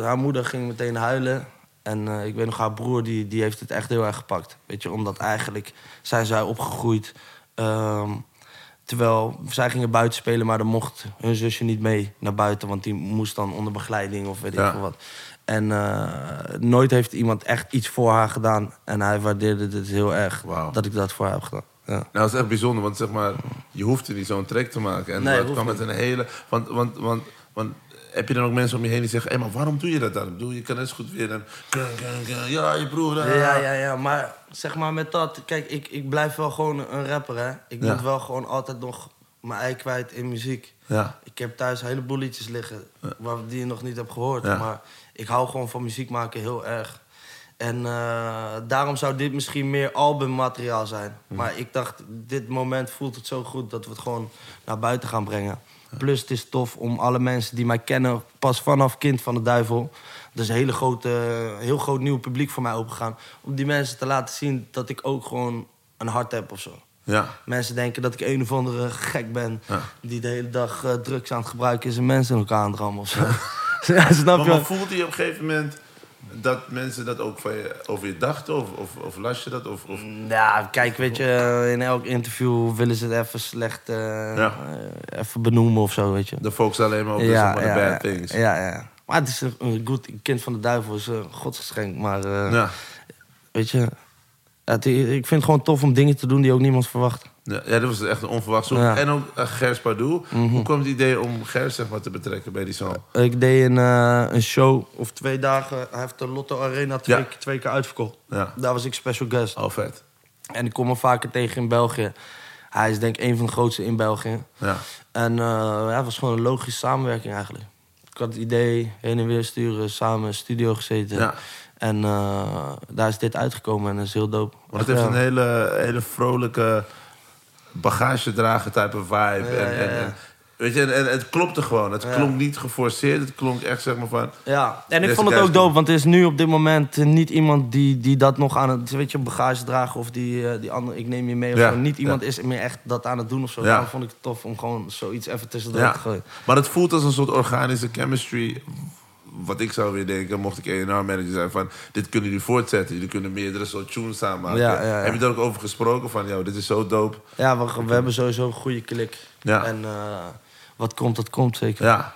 haar moeder ging meteen huilen. En ik weet nog, haar broer die, die heeft het echt heel erg gepakt. Weet je, omdat eigenlijk zijn zij opgegroeid... ehm, Terwijl zij gingen buiten spelen, maar dan mocht hun zusje niet mee naar buiten. Want die moest dan onder begeleiding of weet ik veel wat. En eh, nooit heeft iemand echt iets voor haar gedaan. En hij waardeerde het heel erg dat ik dat voor haar heb gedaan. Ja. Nou, dat is echt bijzonder, want zeg maar, je hoefde niet zo'n track te maken. En Nee, het kwam met een hele... Want, want, want, want heb je dan ook mensen om je heen die zeggen... hé, maar waarom doe je dat dan? Bedoel, je kan net zo goed weer een... kun, Ja, je broer... ah. Ja, ja, ja, maar zeg maar met dat... Kijk, ik, ik blijf wel gewoon een rapper, hè. Ik Ja. moet wel gewoon altijd nog mijn ei kwijt in muziek. Ja. Ik heb thuis een heleboel liedjes liggen waar, die je nog niet hebt gehoord. Ja. Maar ik hou gewoon van muziek maken heel erg. En eh, daarom zou dit misschien meer albummateriaal zijn. Maar ik dacht, dit moment voelt het zo goed dat we het gewoon naar buiten gaan brengen. Plus het is tof om alle mensen die mij kennen, pas vanaf kind van de duivel. Dus een hele grote, heel groot nieuw publiek voor mij opengaan. Om die mensen te laten zien dat ik ook gewoon een hart heb of zo. Ja. Mensen denken dat ik een of andere gek ben... Ja. die de hele dag eh, drugs aan het gebruiken is... en mensen in elkaar aan het rammen of zo. ja, snap je? maar voelde je op een gegeven moment dat mensen dat ook van je, over je dachten? Of, of, of las je dat? Of, of... Ja, kijk, weet je, eh, in elk interview willen ze het even slecht eh, Ja. eh, even benoemen of zo, weet je. De focus alleen maar op de, bad things. Ja, ja. Maar het is een, goed kind van de duivel, is een godsgeschenk. Maar weet je, het, ik vind het gewoon tof om dingen te doen die ook niemand verwacht. Ja, dat was echt een onverwacht zoek. Ja. Mhm. En ook uh, Gers Pardoel. Hoe kwam het idee om Gers zeg maar, te betrekken bij die song? Ik deed een, eh, een show of twee dagen. Hij heeft de Lotto Arena twee, Ja. twee keer uitverkocht. Ja. Daar was ik special guest. Oh, vet. En ik kom hem vaker tegen in België. Hij is denk ik een van de grootste in België. Ja. En eh, ja, het was gewoon een logische samenwerking eigenlijk. Ik had het idee, heen en weer sturen, samen in de studio gezeten. Ja. En eh, daar is dit uitgekomen en dat is heel dope. Want het Echt, heeft een hele, hele vrolijke bagagedragen type vibe. Ja, en, En, weet je, en, en het klopte gewoon. Het klonk niet geforceerd. Het klonk echt zeg maar van... Ja, en ik vond het ook dope, want er is nu op dit moment eh, niet iemand die, die dat nog aan het, weet je, bagage dragen of die, eh, die andere, ik neem je mee of zo. Niet iemand is meer echt dat aan het doen of zo. Ja. Daarom vond ik het tof om gewoon zoiets even tussendoor te gooien. Maar het voelt als een soort organische chemistry. Wat ik zou weer denken, mocht ik A&R manager zijn, van dit kunnen jullie voortzetten. Jullie kunnen meerdere soort tunes samenmaken. Ja, ja, ja. Heb je daar ook over gesproken? Van, joh, dit is zo dope. Ja, we, we hebben sowieso een goede klik. En eh, wat komt, dat komt zeker. Ja.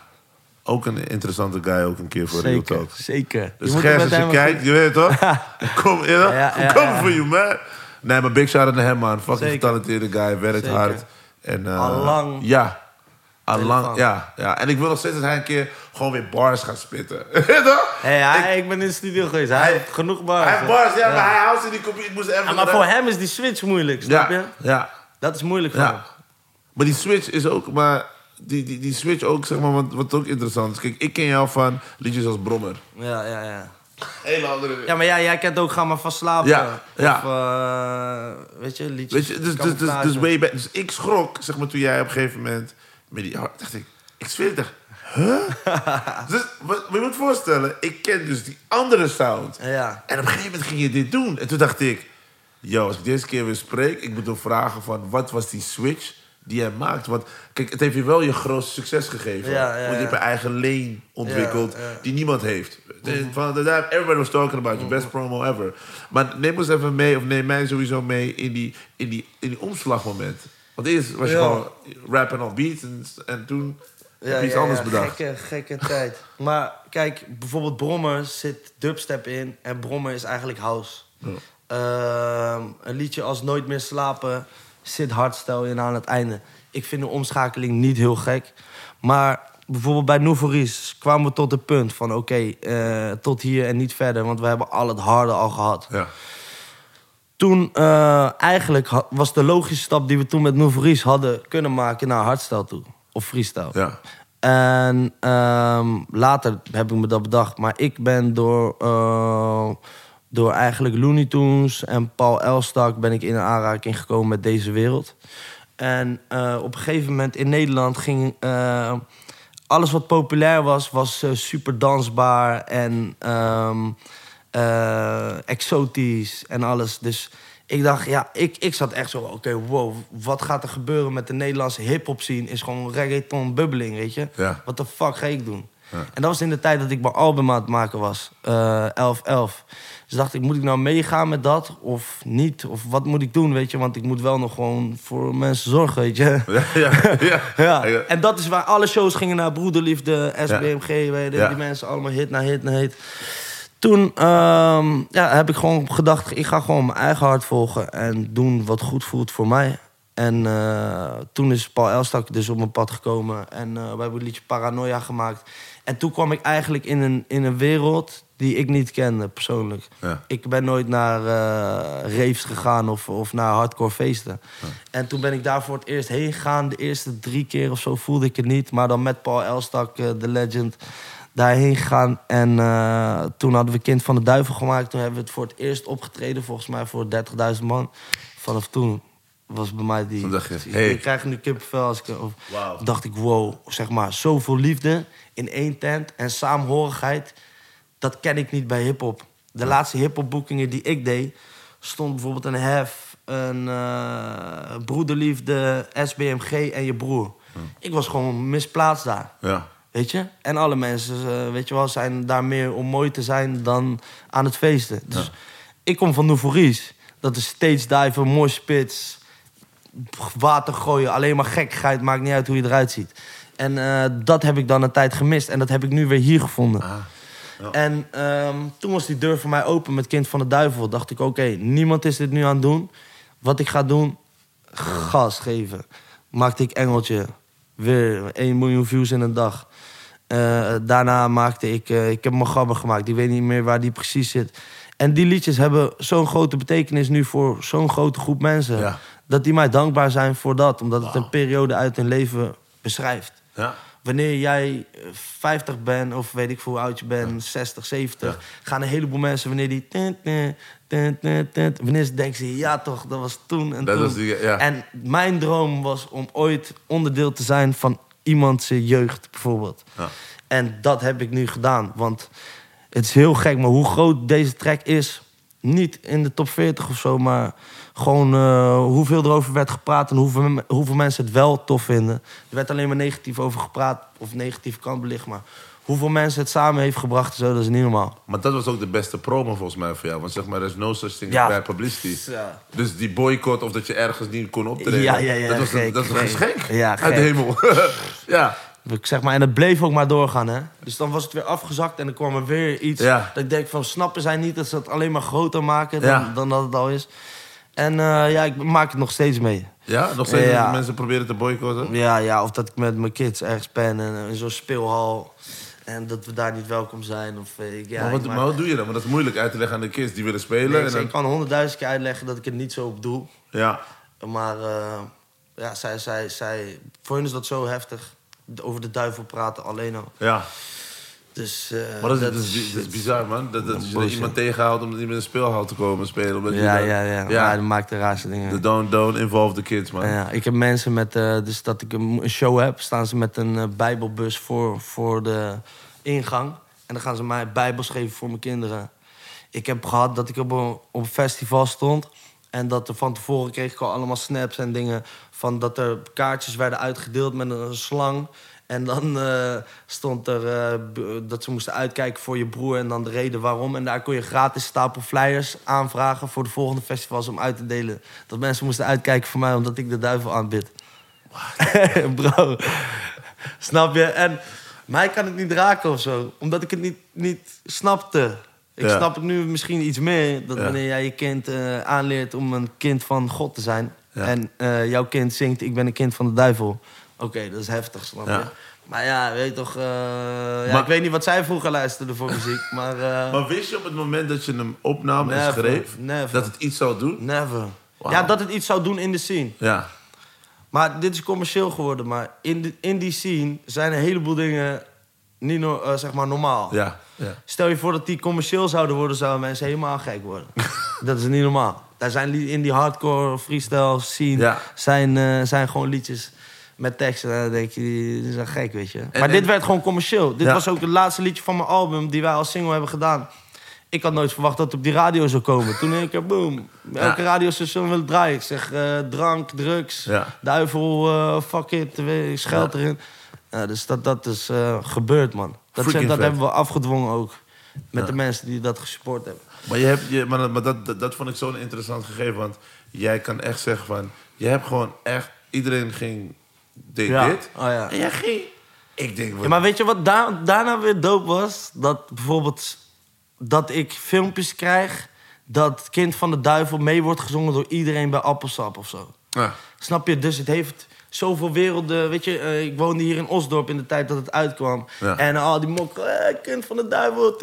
Ook een interessante guy, ook een keer voor Real zeker, Talk. zeker. Dus Gers, er als je kijkt, je weet toch? Kom, ja. for you, man. Nee, maar big shout out naar hem, man. Fucking getalenteerde guy, werkt Zeker. hard. En, Allang. Ja. Allang, ja, ja. En ik wil nog steeds dat hij een keer gewoon weer bars gaat spitten. toch? Hey, hij, ik, ben in de studio geweest. Hij, Hij- heeft genoeg bars. Hij heeft bars, ja, maar hij houdt in die computer. Ik moest even... Ja, maar voor hem is die switch moeilijk, snap je? Ja, Dat is moeilijk voor hem. ja. Maar die switch is ook... Maar die, die, die switch ook, zeg maar, wat, wat ook interessant is. Kijk, ik ken jou van liedjes als Brommer. Ja, ja, ja. Hele andere... Ja, maar ja, jij kent ook Ga maar van slapen. Ja, ja. Of, eh, weet je, liedjes. Weet je, dus, dus, dus, dus, way back- dus ik schrok, zeg maar, toen jij op een gegeven moment met die hart, dacht ik, ik zweer het huh? dus, wat, je moet voorstellen, ik ken dus die andere sound. Ja. En op een gegeven moment ging je dit doen. En toen dacht ik, yo, als ik deze keer weer spreek, ik moet hem vragen van, wat was die switch die hij maakt? Want kijk, het heeft je wel je grootste succes gegeven. Ja, ja, Want je hebt een eigen lane ontwikkeld die niemand heeft. De- Van, de- daar- everybody was talking about you, best promo ever. Maar neem ons even mee, of neem mij sowieso mee in die, in die, in die omslagmoment. Want eerst was je Ja. gewoon rappen op beats en, en toen heb je iets anders bedacht. Gekke, gekke tijd. Maar kijk, bijvoorbeeld Brommer zit dubstep in en Brommer is eigenlijk house. Ehm, een liedje als Nooit meer slapen zit hardstyle in aan het einde. Ik vind de omschakeling niet heel gek. Maar bijvoorbeeld bij Nouveauris kwamen we tot het punt van... oké, eh, tot hier en niet verder, want we hebben al het harde al gehad. Ja. Toen eh, eigenlijk was de logische stap die we toen met Nouveauris hadden kunnen maken naar hardstyle toe. Of freestyle. Ja. En ehm, later heb ik me dat bedacht. Maar ik ben door, eh, door eigenlijk Looney Tunes en Paul Elstak... ben ik in aanraking gekomen met deze wereld. En eh, op een gegeven moment in Nederland ging... alles wat populair was, was super dansbaar en ehm, eh, exotisch en alles. Dus ik dacht, ja, ik, ik zat echt zo, oké, wow, wat gaat er gebeuren met de Nederlandse hip-hop scene? Is gewoon reggaeton bubbeling, weet je? Ja. Wat de fuck ga ik doen? En dat was in de tijd dat ik mijn album aan het maken was, eh 11-11. Dus dacht ik, moet ik nou meegaan met dat of niet? Of wat moet ik doen, weet je? Want ik moet wel nog gewoon voor mensen zorgen, weet je? Ja, ja, ja. Ja, en dat is waar alle shows gingen naar Broederliefde, SBMG, weet je, Ja. die mensen allemaal hit na hit na hit. Toen ehm, ja, heb ik gewoon gedacht, ik ga gewoon mijn eigen hart volgen en doen wat goed voelt voor mij. En eh, toen is Paul Elstak dus op mijn pad gekomen en eh, we hebben het liedje Paranoia gemaakt. En toen kwam ik eigenlijk in een, in een wereld die ik niet kende, persoonlijk. Ja. Ik ben nooit naar eh raves gegaan of, of naar hardcore feesten. En toen ben ik daar voor het eerst heen gegaan. De eerste drie keer of zo voelde ik het niet. Maar dan met Paul Elstak, de legend, daarheen gegaan. En eh, toen hadden we Kind van de Duivel gemaakt. Toen hebben we het voor het eerst opgetreden, volgens mij voor 30.000 man. Vanaf toen was bij mij die... Toen dacht je, ik- hey. Ik krijg nu kippenvel als ik... Of, Wauw. dacht ik, wow, zeg maar, zoveel liefde in één tent en saamhorigheid. Dat ken ik niet bij hip-hop. De laatste hip-hop boekingen die ik deed, stond bijvoorbeeld een Hef, een eh, Broederliefde, SBMG en je broer. Ik was gewoon misplaatst daar. Ja. Weet je? En alle mensen, eh, weet je wel, zijn daar meer om mooi te zijn dan aan het feesten. Dus ik kom van Nouveauris. Dat is stage diven, mooi spits, water gooien, alleen maar gekkigheid, maakt niet uit hoe je eruit ziet. En eh, dat heb ik dan een tijd gemist en dat heb ik nu weer hier gevonden. Ah, ja. En ehm, toen was die deur voor mij open met Kind van de Duivel. Dacht ik, oké, niemand is dit nu aan het doen. Wat ik ga doen, gas geven. Maakte ik Engeltje. Weer 1 miljoen views in een dag. Eh, daarna maakte ik... eh, ik heb mijn gabber gemaakt. Ik weet niet meer waar die precies zit. En die liedjes hebben zo'n grote betekenis nu voor zo'n grote groep mensen. Ja. Dat die mij dankbaar zijn voor dat. Omdat het een periode uit hun leven beschrijft. Ja. Wanneer jij eh, 50 bent, of weet ik hoe oud je bent, 60, 70, gaan een heleboel mensen, wanneer die. tint, tint, tint, tint, tint, wanneer ze denken ze, ja toch, dat was toen en Dat toen. die-. En mijn droom was om ooit onderdeel te zijn van iemands jeugd, bijvoorbeeld. Ja. En dat heb ik nu gedaan. Want het is heel gek, maar hoe groot deze track is... niet in de top 40 of zo, maar gewoon eh, hoeveel erover werd gepraat... en hoeveel, hoeveel mensen het wel tof vinden. Er werd alleen maar negatief over gepraat, of negatief kant belicht... maar hoeveel mensen het samen heeft gebracht, en zo, dat is niet normaal. Maar dat was ook de beste promo volgens mij voor jou. Want zeg maar, er is no such thing Ja. bad publicity. Ja. Dus die boycott of dat je ergens niet kon optreden. Ja, ja, ja, dat was een, dat is een geschenk Ja, uit de hemel. ja. Ik zeg maar, en het bleef ook maar doorgaan, hè. Dus dan was het weer afgezakt en dan kwam er weer iets... Ja. dat ik denk van, snappen zij niet dat ze het alleen maar groter maken... dan, dan dat het al is? En eh, ja, ik maak het nog steeds mee. ja, nog steeds mensen proberen te boycotten. Ja, ja, of dat ik met mijn kids ergens ben en in zo'n speelhal... en dat we daar niet welkom zijn. Of, eh, ik, ja, maar, wat, ik maar wat doe je dan? Want dat is moeilijk uit te leggen aan de kids die willen spelen. Nee, en ik, dan- ik kan honderdduizend keer uitleggen dat ik het niet zo bedoel. ja. Maar eh, ja, zij, zij, zij, voor hen is dat zo heftig. Over de duivel praten alleen al. ja. Dus, Maar dat is, dat is, dat is bizar, man. Dat, dat, je iemand tegenhoudt om niet in een speelhal te komen spelen. Omdat Ja, dan- ja, ja. ja. Maar dat maakt de raarste dingen. De don't, don't involve the kids, man. Ja, ik heb mensen met, eh, dus dat ik een een show heb, staan ze met een eh, bijbelbus voor, voor de ingang. En dan gaan ze mij bijbels geven voor mijn kinderen. Ik heb gehad dat ik op een, op een festival stond. En dat er van tevoren kreeg ik al allemaal snaps en dingen. Van dat er kaartjes werden uitgedeeld met een slang. En dan eh, stond er eh, dat ze moesten uitkijken voor je broer en dan de reden waarom. En daar kon je gratis stapel flyers aanvragen voor de volgende festivals om uit te delen. Dat mensen moesten uitkijken voor mij omdat ik de duivel aanbid. Bro, snap je? En mij kan het niet raken of zo, omdat ik het niet, niet snapte. Ik Ja. snap het nu misschien iets meer. Dat Ja. wanneer jij je kind eh, aanleert om een kind van God te zijn. Ja. En jouw kind zingt, ik ben een kind van de duivel. Oké, dat is heftig, snap je? Ja. Maar ja, weet toch... eh, ja, Maar- ik weet niet wat zij vroeger luisterden voor muziek, maar... eh, Maar wist je op het moment dat je hem opnam en schreef... never. dat het iets zou doen? never. Ja, dat het iets zou doen in de scene. Ja. Maar dit is commercieel geworden. Maar in, de, in die scene zijn een heleboel dingen niet no- eh, zeg maar normaal. Ja. ja. Stel je voor dat die commercieel zouden worden, zouden mensen helemaal gek worden. dat is niet normaal. Daar zijn in die hardcore freestyle scene Ja. zijn, zijn gewoon liedjes met teksten. En dan denk je, die zijn gek, weet je. maar en- dit werd gewoon commercieel. Dit Ja. was ook het laatste liedje van mijn album die wij als single hebben gedaan. Ik had nooit verwacht dat het op die radio zou komen. Toen ik er, boom, elke radiostation wil draaien. Ik zeg eh, drank, drugs, Ja. duivel, eh, fuck it, scheld Ja. erin. Ja, dus dat, dat is eh, gebeurd, man. Dat, zijn- dat hebben we afgedwongen ook. Met Ja. de mensen die dat gesupport hebben. Maar, je hebt, je, maar, maar dat, dat, dat vond ik zo'n interessant gegeven. Want jij kan echt zeggen van... Je hebt gewoon echt... Iedereen ging... Deed Ja. dit. Oh, ja. En jij ging... Ik denk... Ja, maar weet je wat da- daarna weer dope was? Dat bijvoorbeeld dat ik filmpjes krijg... dat kind van de duivel mee wordt gezongen door iedereen bij Appelsap of zo. Ja. Snap je? Dus het heeft zoveel werelden. Weet je, eh, ik woonde hier in Osdorp in de tijd dat het uitkwam. Ja. En al die mokken, eh, kind van de duivel.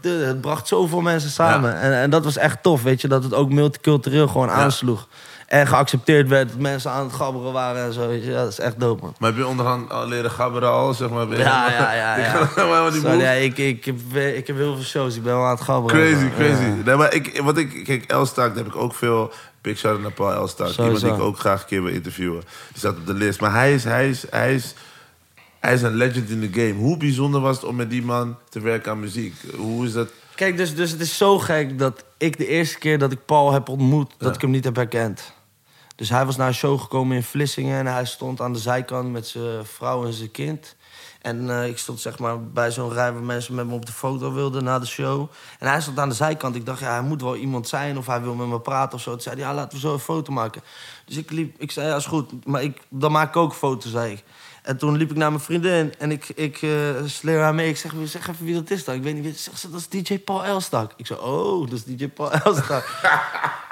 Het bracht zoveel mensen samen. En, en dat was echt tof, weet je. Dat het ook multicultureel gewoon aansloeg. En geaccepteerd werd dat mensen aan het gabberen waren en zo. Ja, dat is echt dope, man. Maar heb je onderhand al leren gabberen al, zeg maar? Ja, ja, ja. Ik ja. helemaal die Sorry, ja, ik, ik, heb, ik heb heel veel shows. Ik ben wel aan het gabberen. Crazy, crazy. Ja. Nee, maar ik, wat ik, kijk, Elstak, daar heb ik ook veel. Big shout naar Paul Elstak. Iemand die ik ook graag een keer wil interviewen. Die staat op de list. Maar hij is, hij is, hij is, hij is een legend in the game. Hoe bijzonder was het om met die man te werken aan muziek? Hoe is dat? Kijk, dus, dus het is zo gek dat ik de eerste keer dat ik Paul heb ontmoet, dat Ja. ik hem niet heb herkend. Dus hij was naar een show gekomen in Vlissingen en hij stond aan de zijkant met zijn vrouw en zijn kind. En eh, ik stond zeg maar bij zo'n rij waar mensen met me op de foto wilden na de show. En hij stond aan de zijkant. Ik dacht, ja, hij moet wel iemand zijn of hij wil met me praten of zo. Toen zei hij, ja, laten we zo een foto maken. Dus ik liep, ik zei, ja, is goed. Maar ik, dan maak ik ook foto's, zei ik. En toen liep ik naar mijn vriendin en ik, ik uh, sleer haar mee. Ik zeg, zeg even wie dat is dan. Ik weet niet wie. Zeg, dat is DJ Paul Elstak. Ik zei, oh, dat is DJ Paul Elstak.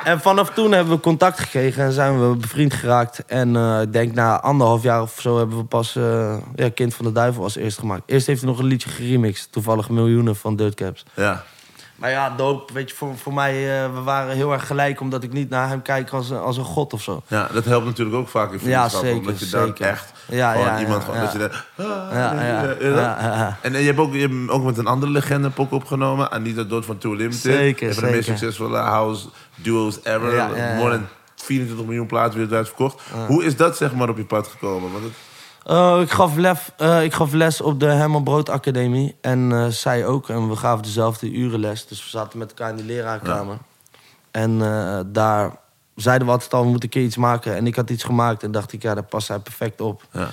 en vanaf toen hebben we contact gekregen en zijn we bevriend geraakt. En uh, ik denk na anderhalf jaar of zo hebben we pas uh, ja, Kind van de Duivel als eerst gemaakt. Eerst heeft hij nog een liedje geremixed. Toevallig miljoenen van Dirtcaps. Ja. Maar ja, doop, weet je, voor, voor mij, uh, we waren heel erg gelijk... omdat ik niet naar hem kijk als, als een god of zo. Ja, dat helpt natuurlijk ook vaak in vriendschap. Ja, zeker, omdat je zeker. dan echt ja, gewoon ja, iemand... ja, gewoon, ja. Dat je denkt, ah. En, en je, hebt ook, je hebt ook met een andere legende pok opgenomen. Anita Dood van Too Limited. Zeker, Een van de meest zeker. succesvolle house duo's ever. Ja, ja, ja. More dan 24 miljoen plaatsen wereldwijd verkocht. Hoe is dat zeg maar op je pad gekomen? Want het, Oh, ik, gaf lef, eh, ik gaf les op de Herman Brood Academie. En eh, zij ook. En we gaven dezelfde uren les. Dus we zaten met elkaar in die leraarkamer. En eh, daar zeiden we altijd al, we moeten een keer iets maken. En ik had iets gemaakt en dacht ik, ja, daar past hij perfect op. ja,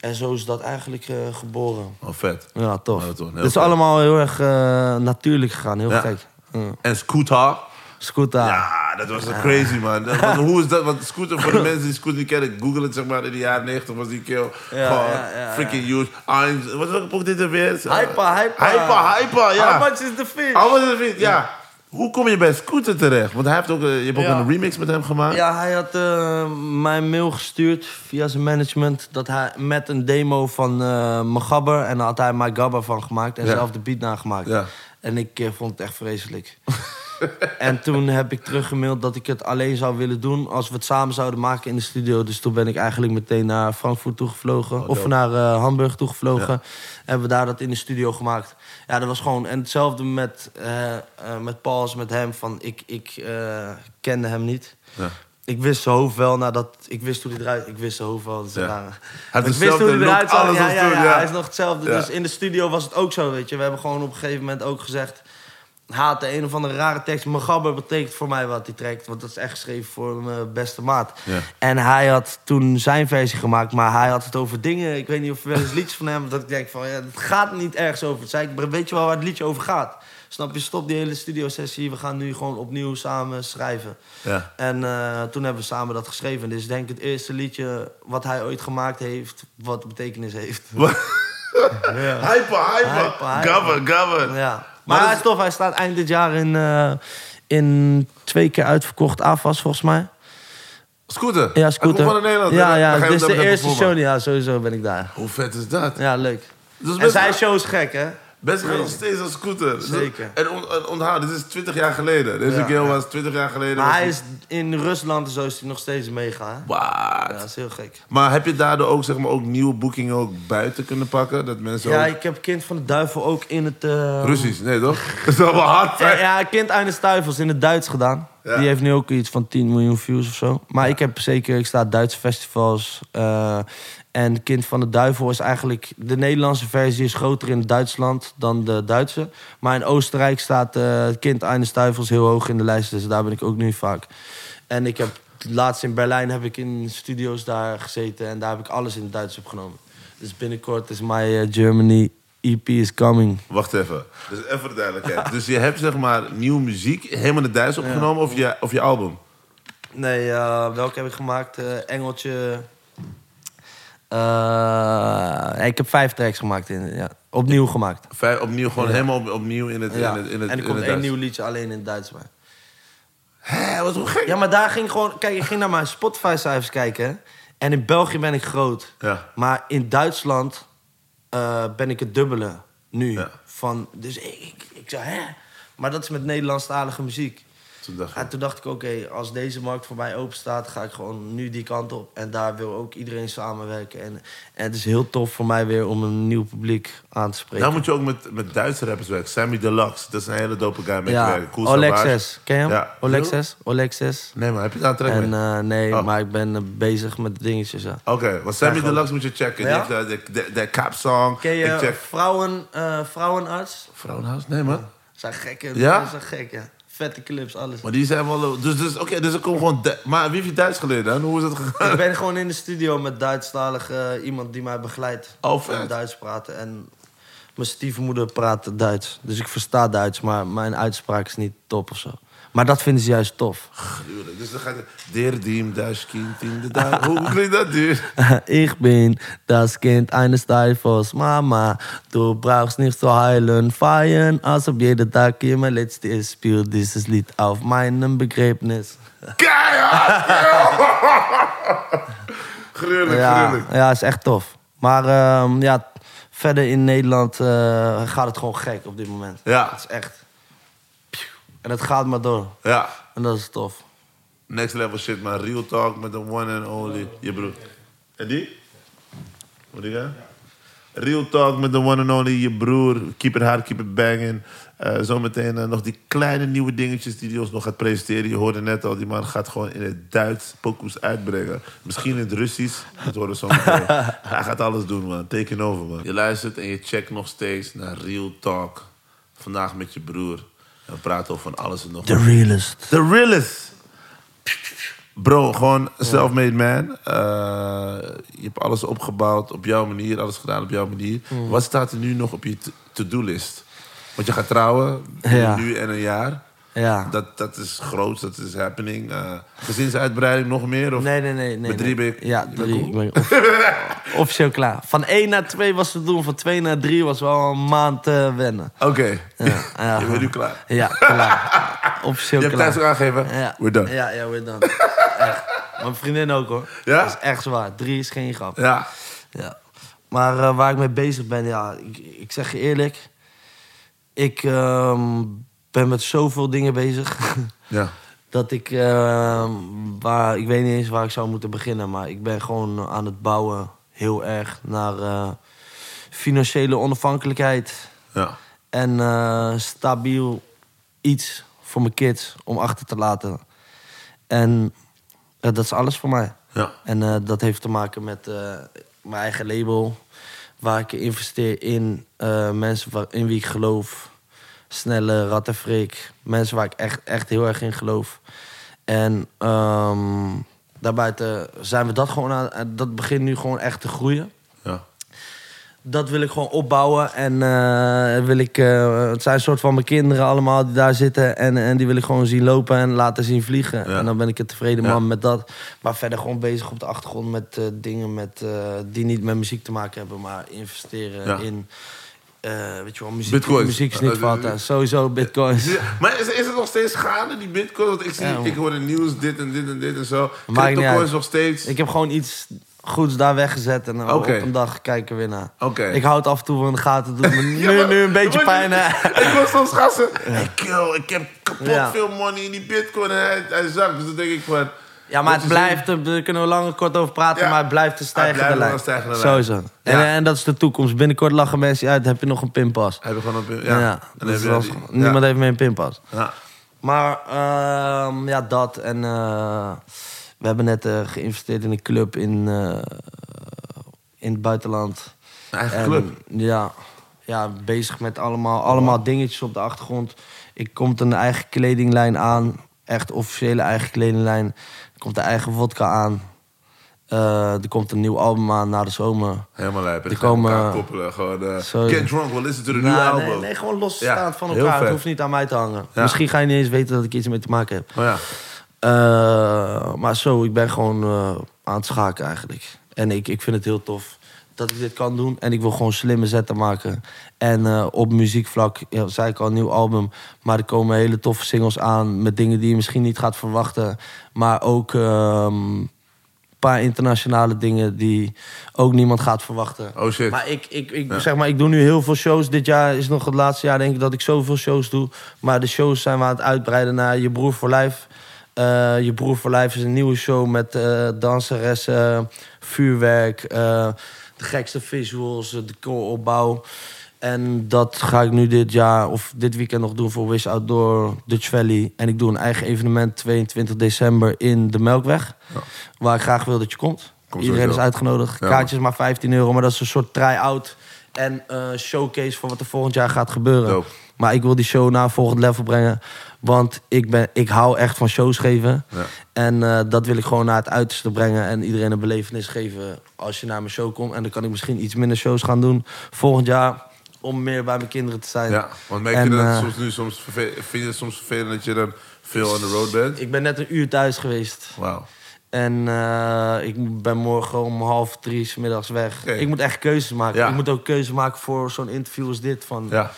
En zo is dat eigenlijk eh, geboren. oh vet. Ja, tof. Ja, tof. Heel Het is vet. allemaal heel erg eh, natuurlijk gegaan. Heel gek. Ja. En Scooter. Scooter. Ja, dat was crazy man. Want hoe is dat? Want Scooter, voor de mensen die Scooter niet kennen, google het zeg maar. In de jaren 90 was die Ja, gewoon freaking huge. Arms, wat welke pok dit er weer? Hyper, hyper. Hyper, hyper, ja. How much is the fish? How much is the fish? Ja. Hoe kom je bij Scooter terecht? Want hij heeft ook, eh, je hebt ook Ja. een remix met hem gemaakt. Ja, hij had eh, mij een mail gestuurd via zijn management... dat hij met een demo van eh Magabber... en daar had hij My Gabber van gemaakt en Ja. zelf de beat nagemaakt. Ja. En ik vond het echt vreselijk. en toen heb ik teruggemaild dat ik het alleen zou willen doen... als we het samen zouden maken in de studio. Dus toen ben ik eigenlijk meteen naar Frankfurt toegevlogen. of dope. naar eh, Hamburg toegevlogen. Hebben we daar dat in de studio gemaakt. Ja, dat was gewoon... En hetzelfde met, eh, met Paul als met hem. Van, ik ik kende hem niet. Ja. Ik wist zijn hoofd wel nadat... Ik wist hoe hij eruit... Ik wist zijn hoofd wel. Ja. Hij ik wist hoe hij eruit zag. Ja, ja, ja, ja. hij is nog hetzelfde. Ja. Dus in de studio was het ook zo, weet je. We hebben gewoon op een gegeven moment ook gezegd... Haat de een of andere rare tekst. Magabber betekent voor mij wat hij trekt. Want dat is echt geschreven voor mijn beste maat. Ja. En hij had toen zijn versie gemaakt. Maar hij had het over dingen... Ik weet niet of er wel eens liedjes van hem... Dat ik denk van... Ja, het gaat niet ergens over. Zei ik, weet je wel waar het liedje over gaat? Snap je? Stop die hele studiosessie. We gaan nu gewoon opnieuw samen schrijven. Ja. En eh, toen hebben we samen dat geschreven. Dit is denk ik het eerste liedje wat hij ooit gemaakt heeft... wat betekenis heeft. Hyper, hyper. Hyper, hyper. Gabber, gabber. Ja. Maar hij is- tof. Hij staat eind dit jaar in, eh, in twee keer uitverkocht AFAS, volgens mij. Scooter. Ja, scooter. Hij Nederland. Ja, ja. Je Dit is de eerste show. Ja, sowieso ben ik daar. Hoe vet is dat? Ja, leuk. Dat is En zijn show is gek, hè? Best nog steeds als scooter. Zeker. En on, onthoud, dit is 20 jaar geleden. Deze Ja. kerel was 20 jaar geleden. Maar hij is in Rusland en zo is hij nog steeds mega. hè? What? Ja, dat is heel gek. Maar heb je daardoor ook, zeg maar, ook nieuwe boekingen ook buiten kunnen pakken? Dat mensen Ja, ook... ik heb Kind van de Duivel ook in het... eh, Russisch, nee toch? Dat is wel hard. Ja, ja, Kind Eines Duivels in het Duits gedaan. Ja. Die heeft nu ook iets van 10 miljoen views of zo. Maar ik heb zeker, ik sta Duitse festivals. eh, en Kind van de Duivel is eigenlijk... De Nederlandse versie is groter in Duitsland dan de Duitse. Maar in Oostenrijk staat eh Kind Eines Duivels heel hoog in de lijst. Dus daar ben ik ook nu vaak. En ik heb laatst in Berlijn heb ik in studio's daar gezeten. En daar heb ik alles in het Duits opgenomen. Dus binnenkort is My eh, Germany EP is coming. Wacht even. Dus even de duidelijkheid. dus je hebt, zeg maar, nieuwe muziek helemaal in het Duits opgenomen of, je, of je album? Nee, eh, welke heb ik gemaakt? Eh, Engeltje. Eh, ik heb vijf tracks gemaakt. In, ja, opnieuw gemaakt. Vijf, opnieuw, gewoon Ja. helemaal op- opnieuw in het, Ja. in het, in het, en er komt één nieuw liedje alleen in het Duits bij. Hé, wat hoe gek. Ja, maar daar ging gewoon... Kijk, ik ging naar mijn Spotify-cijfers kijken. En in België ben ik groot. Ja. Maar in Duitsland eh, ben ik het dubbele nu. Van, dus ik, ik, ik zei, hè? Maar dat is met Nederlandstalige muziek. Toen dacht En toen dacht ik, oké, als deze markt voor mij open staat, ga ik gewoon nu die kant op. En daar wil ook iedereen samenwerken. En, en het is heel tof voor mij weer om een nieuw publiek aan te spreken. Nou moet je ook met, met Duitse rappers werken. Sammy Deluxe, dat is een hele dope guy met ja, werken. Cool. Olexes. Ken je hem? Ja. Olexes? Olexes. Nee, maar heb je een track En eh, nee, Oh. maar ik ben eh, bezig met dingetjes. Ja. Oké, want Sammy gewoon- Deluxe moet je checken. Ja? Die heeft de, de, de Cap Song. Ken je Ik check... vrouwen, eh, vrouwenarts? Vrouwenhuis? Nee, man. Zijn gekke, Ja? zijn gek, ja. Vette clips, alles. Maar die zijn wel... Dus, dus oké, dus er komt gewoon... Du- Maar wie heeft je Duits geleerd dan? Hoe is het gegaan? Ik ben gewoon in de studio met Duitsstalig eh, iemand die mij begeleidt. Oh, vet. En Duits praten. En mijn stiefmoeder praat Duits. Dus ik versta Duits, maar mijn uitspraak is niet top of zo. Maar dat vinden ze juist tof. Gruwelijk. Dus dan gaat het... Der Diem, das Kind in de dag. Hoe klinkt dat, dude? ich bin das Kind eines Teufels, Mama. Du brauchst nicht zu heilen, feiern, als ob jeder Tag immer letzte ist. Spiel dieses Lied auf meinem Begräbnis. Keihard! gruwelijk, Ja, gruwelijk. ja, is echt tof. Maar ehm, ja, verder in Nederland eh, gaat het gewoon gek op dit moment. Ja. Het is echt... En het gaat maar door. Ja. En dat is tof. Next level shit, man. Real talk met de one and only. Je broer. En die? Wat die gaan? Real talk met de one and only. Je broer. Keep it hard, keep it banging. Eh, zometeen eh, nog die kleine nieuwe dingetjes die hij ons nog gaat presenteren. Je hoorde net al, die man gaat gewoon in het Duits pokoes uitbrengen. Misschien in het Russisch. Dat horen we zo. Hij gaat alles doen, man. Taking over, man. Je luistert en je checkt nog steeds naar Real Talk. Vandaag met je broer. We praten over van alles en nog The realest. The realest. Bro, gewoon self-made man. Eh, je hebt alles opgebouwd op jouw manier, alles gedaan op jouw manier. Mm. Wat staat er nu nog op je to-do-list? Want je gaat trouwen, Ja. nu en een jaar. Ja. Dat, dat is groot, dat is happening. Eh gezinsuitbreiding nog meer? Of? Nee, nee, nee. nee Met drie nee. ben Ja, drie. Ik ben off- officieel klaar. Van één naar twee was te doen. Van twee naar drie was wel een maand te wennen. Oké, Ja, ja. je bent nu klaar. Ja, klaar. Officieel Je hebt klaar. thuis ook aangegeven? Ja. We're done. Ja, ja, we're done. echt. Mijn vriendin ook hoor. Ja? Dat is echt zwaar. Drie is geen grap. Ja. Ja. Maar eh, waar ik mee bezig ben, ja, ik, ik zeg je eerlijk. Ik ehm, ben met zoveel dingen bezig. Ja. dat ik, ehm, waar, ik weet niet eens waar ik zou moeten beginnen. Maar ik ben gewoon aan het bouwen heel erg naar eh, financiële onafhankelijkheid. Ja. En eh, stabiel iets voor mijn kids om achter te laten. En eh, dat is alles voor mij. Ja. En dat heeft te maken met mijn eigen label. Waar ik investeer in mensen waar, in wie ik geloof. Snelle, rattenfreak. Mensen waar ik echt, echt heel erg in geloof. En ehm, daarbuiten zijn we dat gewoon aan... en Dat begint nu gewoon echt te groeien Ja. dat wil ik gewoon opbouwen. En eh, wil ik, eh, het zijn een soort van mijn kinderen allemaal die daar zitten. En, en die wil ik gewoon zien lopen en laten zien vliegen. Ja. En dan ben ik een tevreden Ja. man met dat. Maar verder gewoon bezig op de achtergrond met eh, dingen met, eh, die niet met muziek te maken hebben. Maar investeren in... eh, weet je wel, muziek, Bitcoins. muziek is niet Eh, fout. hè. Sowieso bitcoins. Ja, Maar is, is het nog steeds gaande, die bitcoin? Want ik, zie, Ja, ik hoor het nieuws dit en dit en dit en zo. Cryptocoins nog steeds. Ik heb gewoon iets goeds daar weggezet. En dan Oké. op een dag kijken we weer naar. Oké. Ik houd af en toe van de gaten. Doet me nu, Ja, maar- nu een beetje pijn. Ik was soms gasten. Hey, kill, ik heb kapot veel money in die bitcoin en hij, hij zakt. Dus dan denk ik van... Ja, maar het blijft, daar kunnen we lang en kort over praten, Ja. maar het blijft een stijgende blijft wel lijn. een stijgende lijn. Sowieso. En, Ja. en dat is de toekomst. Binnenkort lachen mensen uit, heb je nog een pinpas. Heb je gewoon op... Ja, Ja. Dat dan is heb je die- niemand heeft meer een pinpas. Ja. Maar ehm, ja, dat. En eh, we hebben net eh, geïnvesteerd in een club in, eh, in het buitenland. Een eigen En, club. Ja, ja, bezig met allemaal, allemaal dingetjes op de achtergrond. Ik komt een eigen kledinglijn aan. Echt officiële eigen kledinglijn. Komt een eigen vodka aan. Eh, er komt een nieuw album aan na de zomer. Helemaal lijp. Die komen- koppelen. Gewoon, Zo- get drunk, we'll listen to the new album. nee, nee, gewoon los Ja, staan van elkaar. Het hoeft niet aan mij te hangen. Ja. Misschien ga je niet eens weten dat ik iets mee te maken heb. Oh ja. Eh, maar zo, ik ben gewoon aan het schaken eigenlijk. En ik, ik vind het heel tof dat ik dit kan doen. En ik wil gewoon slimme zetten maken. En eh, op muziekvlak, ja, zei ik al, een nieuw album. Maar er komen hele toffe singles aan met dingen die je misschien niet gaat verwachten. Maar ook ehm, een paar internationale dingen die ook niemand gaat verwachten. Oh shit. Maar ik, ik, ik, Ja. zeg maar, ik doe nu heel veel shows. Dit jaar is nog het laatste jaar, denk ik, dat ik zoveel shows doe. Maar de shows zijn we aan het uitbreiden naar Je Broer voor Lijf. Eh, je Broer voor Lijf is een nieuwe show met eh danseressen, vuurwerk, de gekste visuals, de decoropbouw. En dat ga ik nu dit jaar, of dit weekend nog doen voor Wish Outdoor Dutch Valley. En ik doe een eigen evenement 22 december in de Melkweg. Ja. Waar ik graag wil dat je komt. Kom Iedereen is uitgenodigd. Ja, Kaartjes maar 15 euro, maar dat is een soort try-out. En eh, showcase voor wat er volgend jaar gaat gebeuren. Dope. Maar ik wil die show naar volgend level brengen. Want ik, ben, ik hou echt van shows geven. Ja. En eh, dat wil ik gewoon naar het uiterste brengen. En iedereen een belevenis geven als je naar mijn show komt. En dan kan ik misschien iets minder shows gaan doen volgend jaar. Om meer bij mijn kinderen te zijn. Ja, want merk je dat eh, soms nu soms vind je het soms vervelend dat je dan veel on the road bent. Ik ben net een uur thuis geweest. Wauw. En eh, ik ben morgen om half drie 's middags weg. Ik moet echt keuzes maken. Ja. Ik moet ook keuzes maken voor zo'n interview als dit. Van, Ja.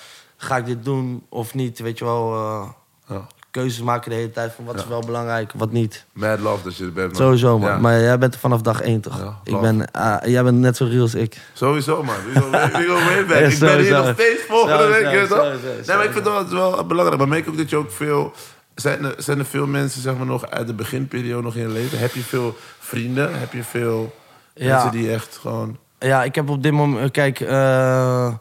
Ga ik dit doen of niet? Weet je wel, eh, ja. keuzes maken de hele tijd van wat is wel belangrijk, wat niet. Mad love dat je er bent, man. Sowieso, man. Ja. Maar jij bent er vanaf dag één, toch? Ik ben, ah, jij bent net zo real als ik. Sowieso, man. Back. Ja, ik ben hier nog steeds volgende week, weet Nee, maar ik vind dat wel belangrijk. Maar merk ook dat je ook veel... Zijn er, zijn er veel mensen, zeg maar, nog uit de beginperiode nog in je leven? Heb je veel vrienden? Heb je veel mensen die echt gewoon... Ja, ik heb op dit moment. Kijk, eh,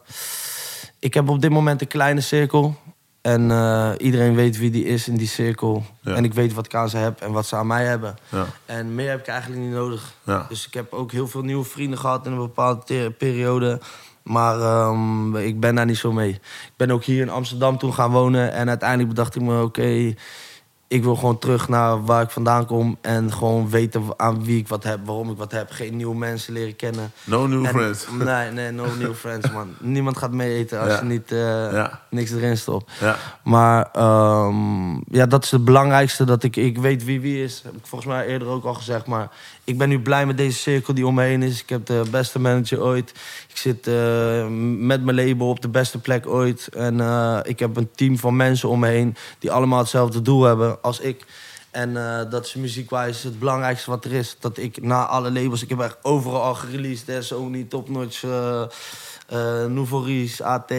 ik heb op dit moment een kleine cirkel. En eh, iedereen weet wie die is in die cirkel. Ja. En ik weet wat ik aan ze heb en wat ze aan mij hebben. Ja. En meer heb ik eigenlijk niet nodig. Ja. Dus ik heb ook heel veel nieuwe vrienden gehad in een bepaalde periode. Maar ehm, ik ben daar niet zo mee. Ik ben ook hier in Amsterdam toen gaan wonen. En uiteindelijk bedacht ik me, oké, ik wil gewoon terug naar waar ik vandaan kom. En gewoon weten aan wie ik wat heb, waarom ik wat heb. Geen nieuwe mensen leren kennen. No new En- friends. Nee, nee, no new friends, man. Niemand gaat mee eten als Ja. je niet eh, Ja. niks erin stopt. Ja. Maar ehm, ja, dat is het belangrijkste. Dat ik, ik weet wie wie is. Heb ik volgens mij eerder ook al gezegd. Maar ik ben nu blij met deze cirkel die om me heen is. Ik heb de beste manager ooit. Ik zit eh, met mijn label op de beste plek ooit. En eh, ik heb een team van mensen om me heen... die allemaal hetzelfde doel hebben als ik. En eh, dat is muziekwijs het belangrijkste wat er is. Dat ik na alle labels... Ik heb echt overal al gereleased. Hè, Sony, Top Notch, Nouveau Riche, AT...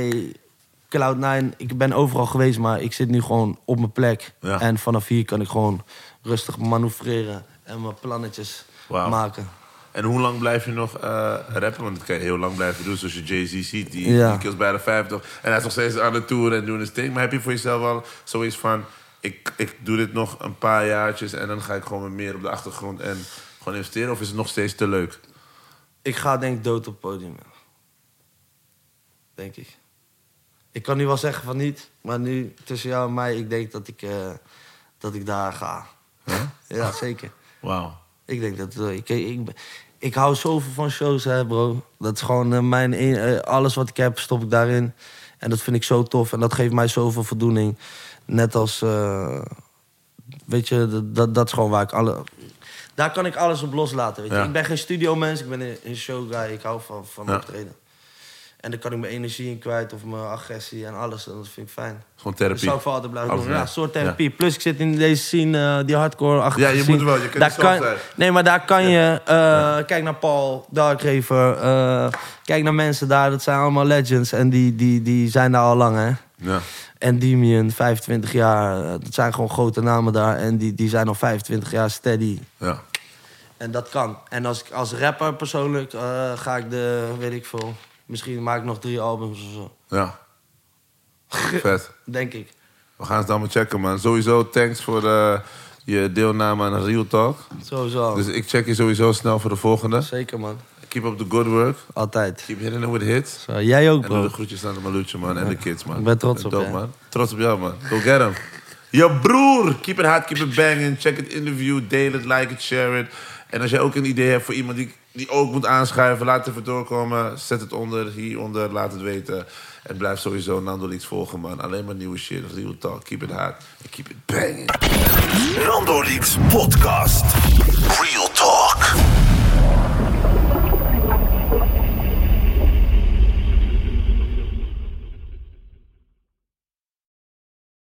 Cloud9, ik ben overal geweest, maar ik zit nu gewoon op mijn plek. Ja. En vanaf hier kan ik gewoon rustig manoeuvreren en mijn plannetjes Maken. En hoe lang blijf je nog eh, rappen? Want dat kan je heel lang blijven doen. Zoals je Jay-Z ziet, die, Ja. die kills bijna 50. En hij is nog steeds aan de tour en doen zijn ding. Maar heb je voor jezelf al zoiets van... Ik, ik doe dit nog een paar jaartjes en dan ga ik gewoon meer op de achtergrond en gewoon investeren? Of is het nog steeds te leuk? Ik ga denk ik dood op het podium. Denk ik. Ik kan nu wel zeggen van niet, maar nu tussen jou en mij, ik denk dat ik, eh, dat ik daar ga. Ja, zeker. Wauw. Ik denk dat eh, ik, ik, ik hou zoveel van shows, hè, bro. Dat is gewoon eh, mijn een- eh, alles wat ik heb, stop ik daarin. En dat vind ik zo tof en dat geeft mij zoveel voldoening. Net als, weet je, dat- dat, dat is gewoon waar ik alle. Daar kan ik alles op loslaten. Weet je. Ja. Ik ben geen studiomens, ik ben een, een showguy. Ik hou van, van Ja. optreden. En daar kan ik mijn energie in kwijt of mijn agressie en alles. En dat vind ik fijn. Gewoon Dat therapie. zou ik voor altijd blijven doen. Ja, een soort therapie. Plus ik zit in deze scene, eh, die hardcore achter Ja, je moet wel, je kunt zelf zijn. Nee, maar daar kan je... eh, Kijk naar Paul, Dark Raver. eh, kijk naar mensen daar, dat zijn allemaal legends. En die, die, die zijn daar al lang, hè. Ja. Endymion, 25 jaar. Dat zijn gewoon grote namen daar. En die, die zijn al 25 jaar steady. ja. En dat kan. En als, als rapper persoonlijk ga ik de, weet ik veel... Misschien maak ik nog drie albums of zo. Ja. Vet. Denk ik. We gaan het allemaal checken, man. Sowieso thanks voor eh, je deelname aan Real Talk. Sowieso. Dus ik check je sowieso snel voor de volgende. Zeker, man. Keep up the good work. Altijd. Keep hitting it with hits. Zo, jij ook, En bro. de groetjes aan de Malucci, man. En de kids, man. Ik ben trots op je. man. Trots op jou, man. Go get him. Je broer. Keep it hot, keep it banging. Check het interview, deel het, like it, share it. En als jij ook een idee hebt voor iemand die, die ook moet aanschuiven... laat het even doorkomen. Zet het onder, hieronder, laat het weten. En blijf sowieso Nando Leaks volgen, man. Alleen maar nieuwe shit. Real talk. Keep it hot. And keep it banging. Nando Leaks podcast. Real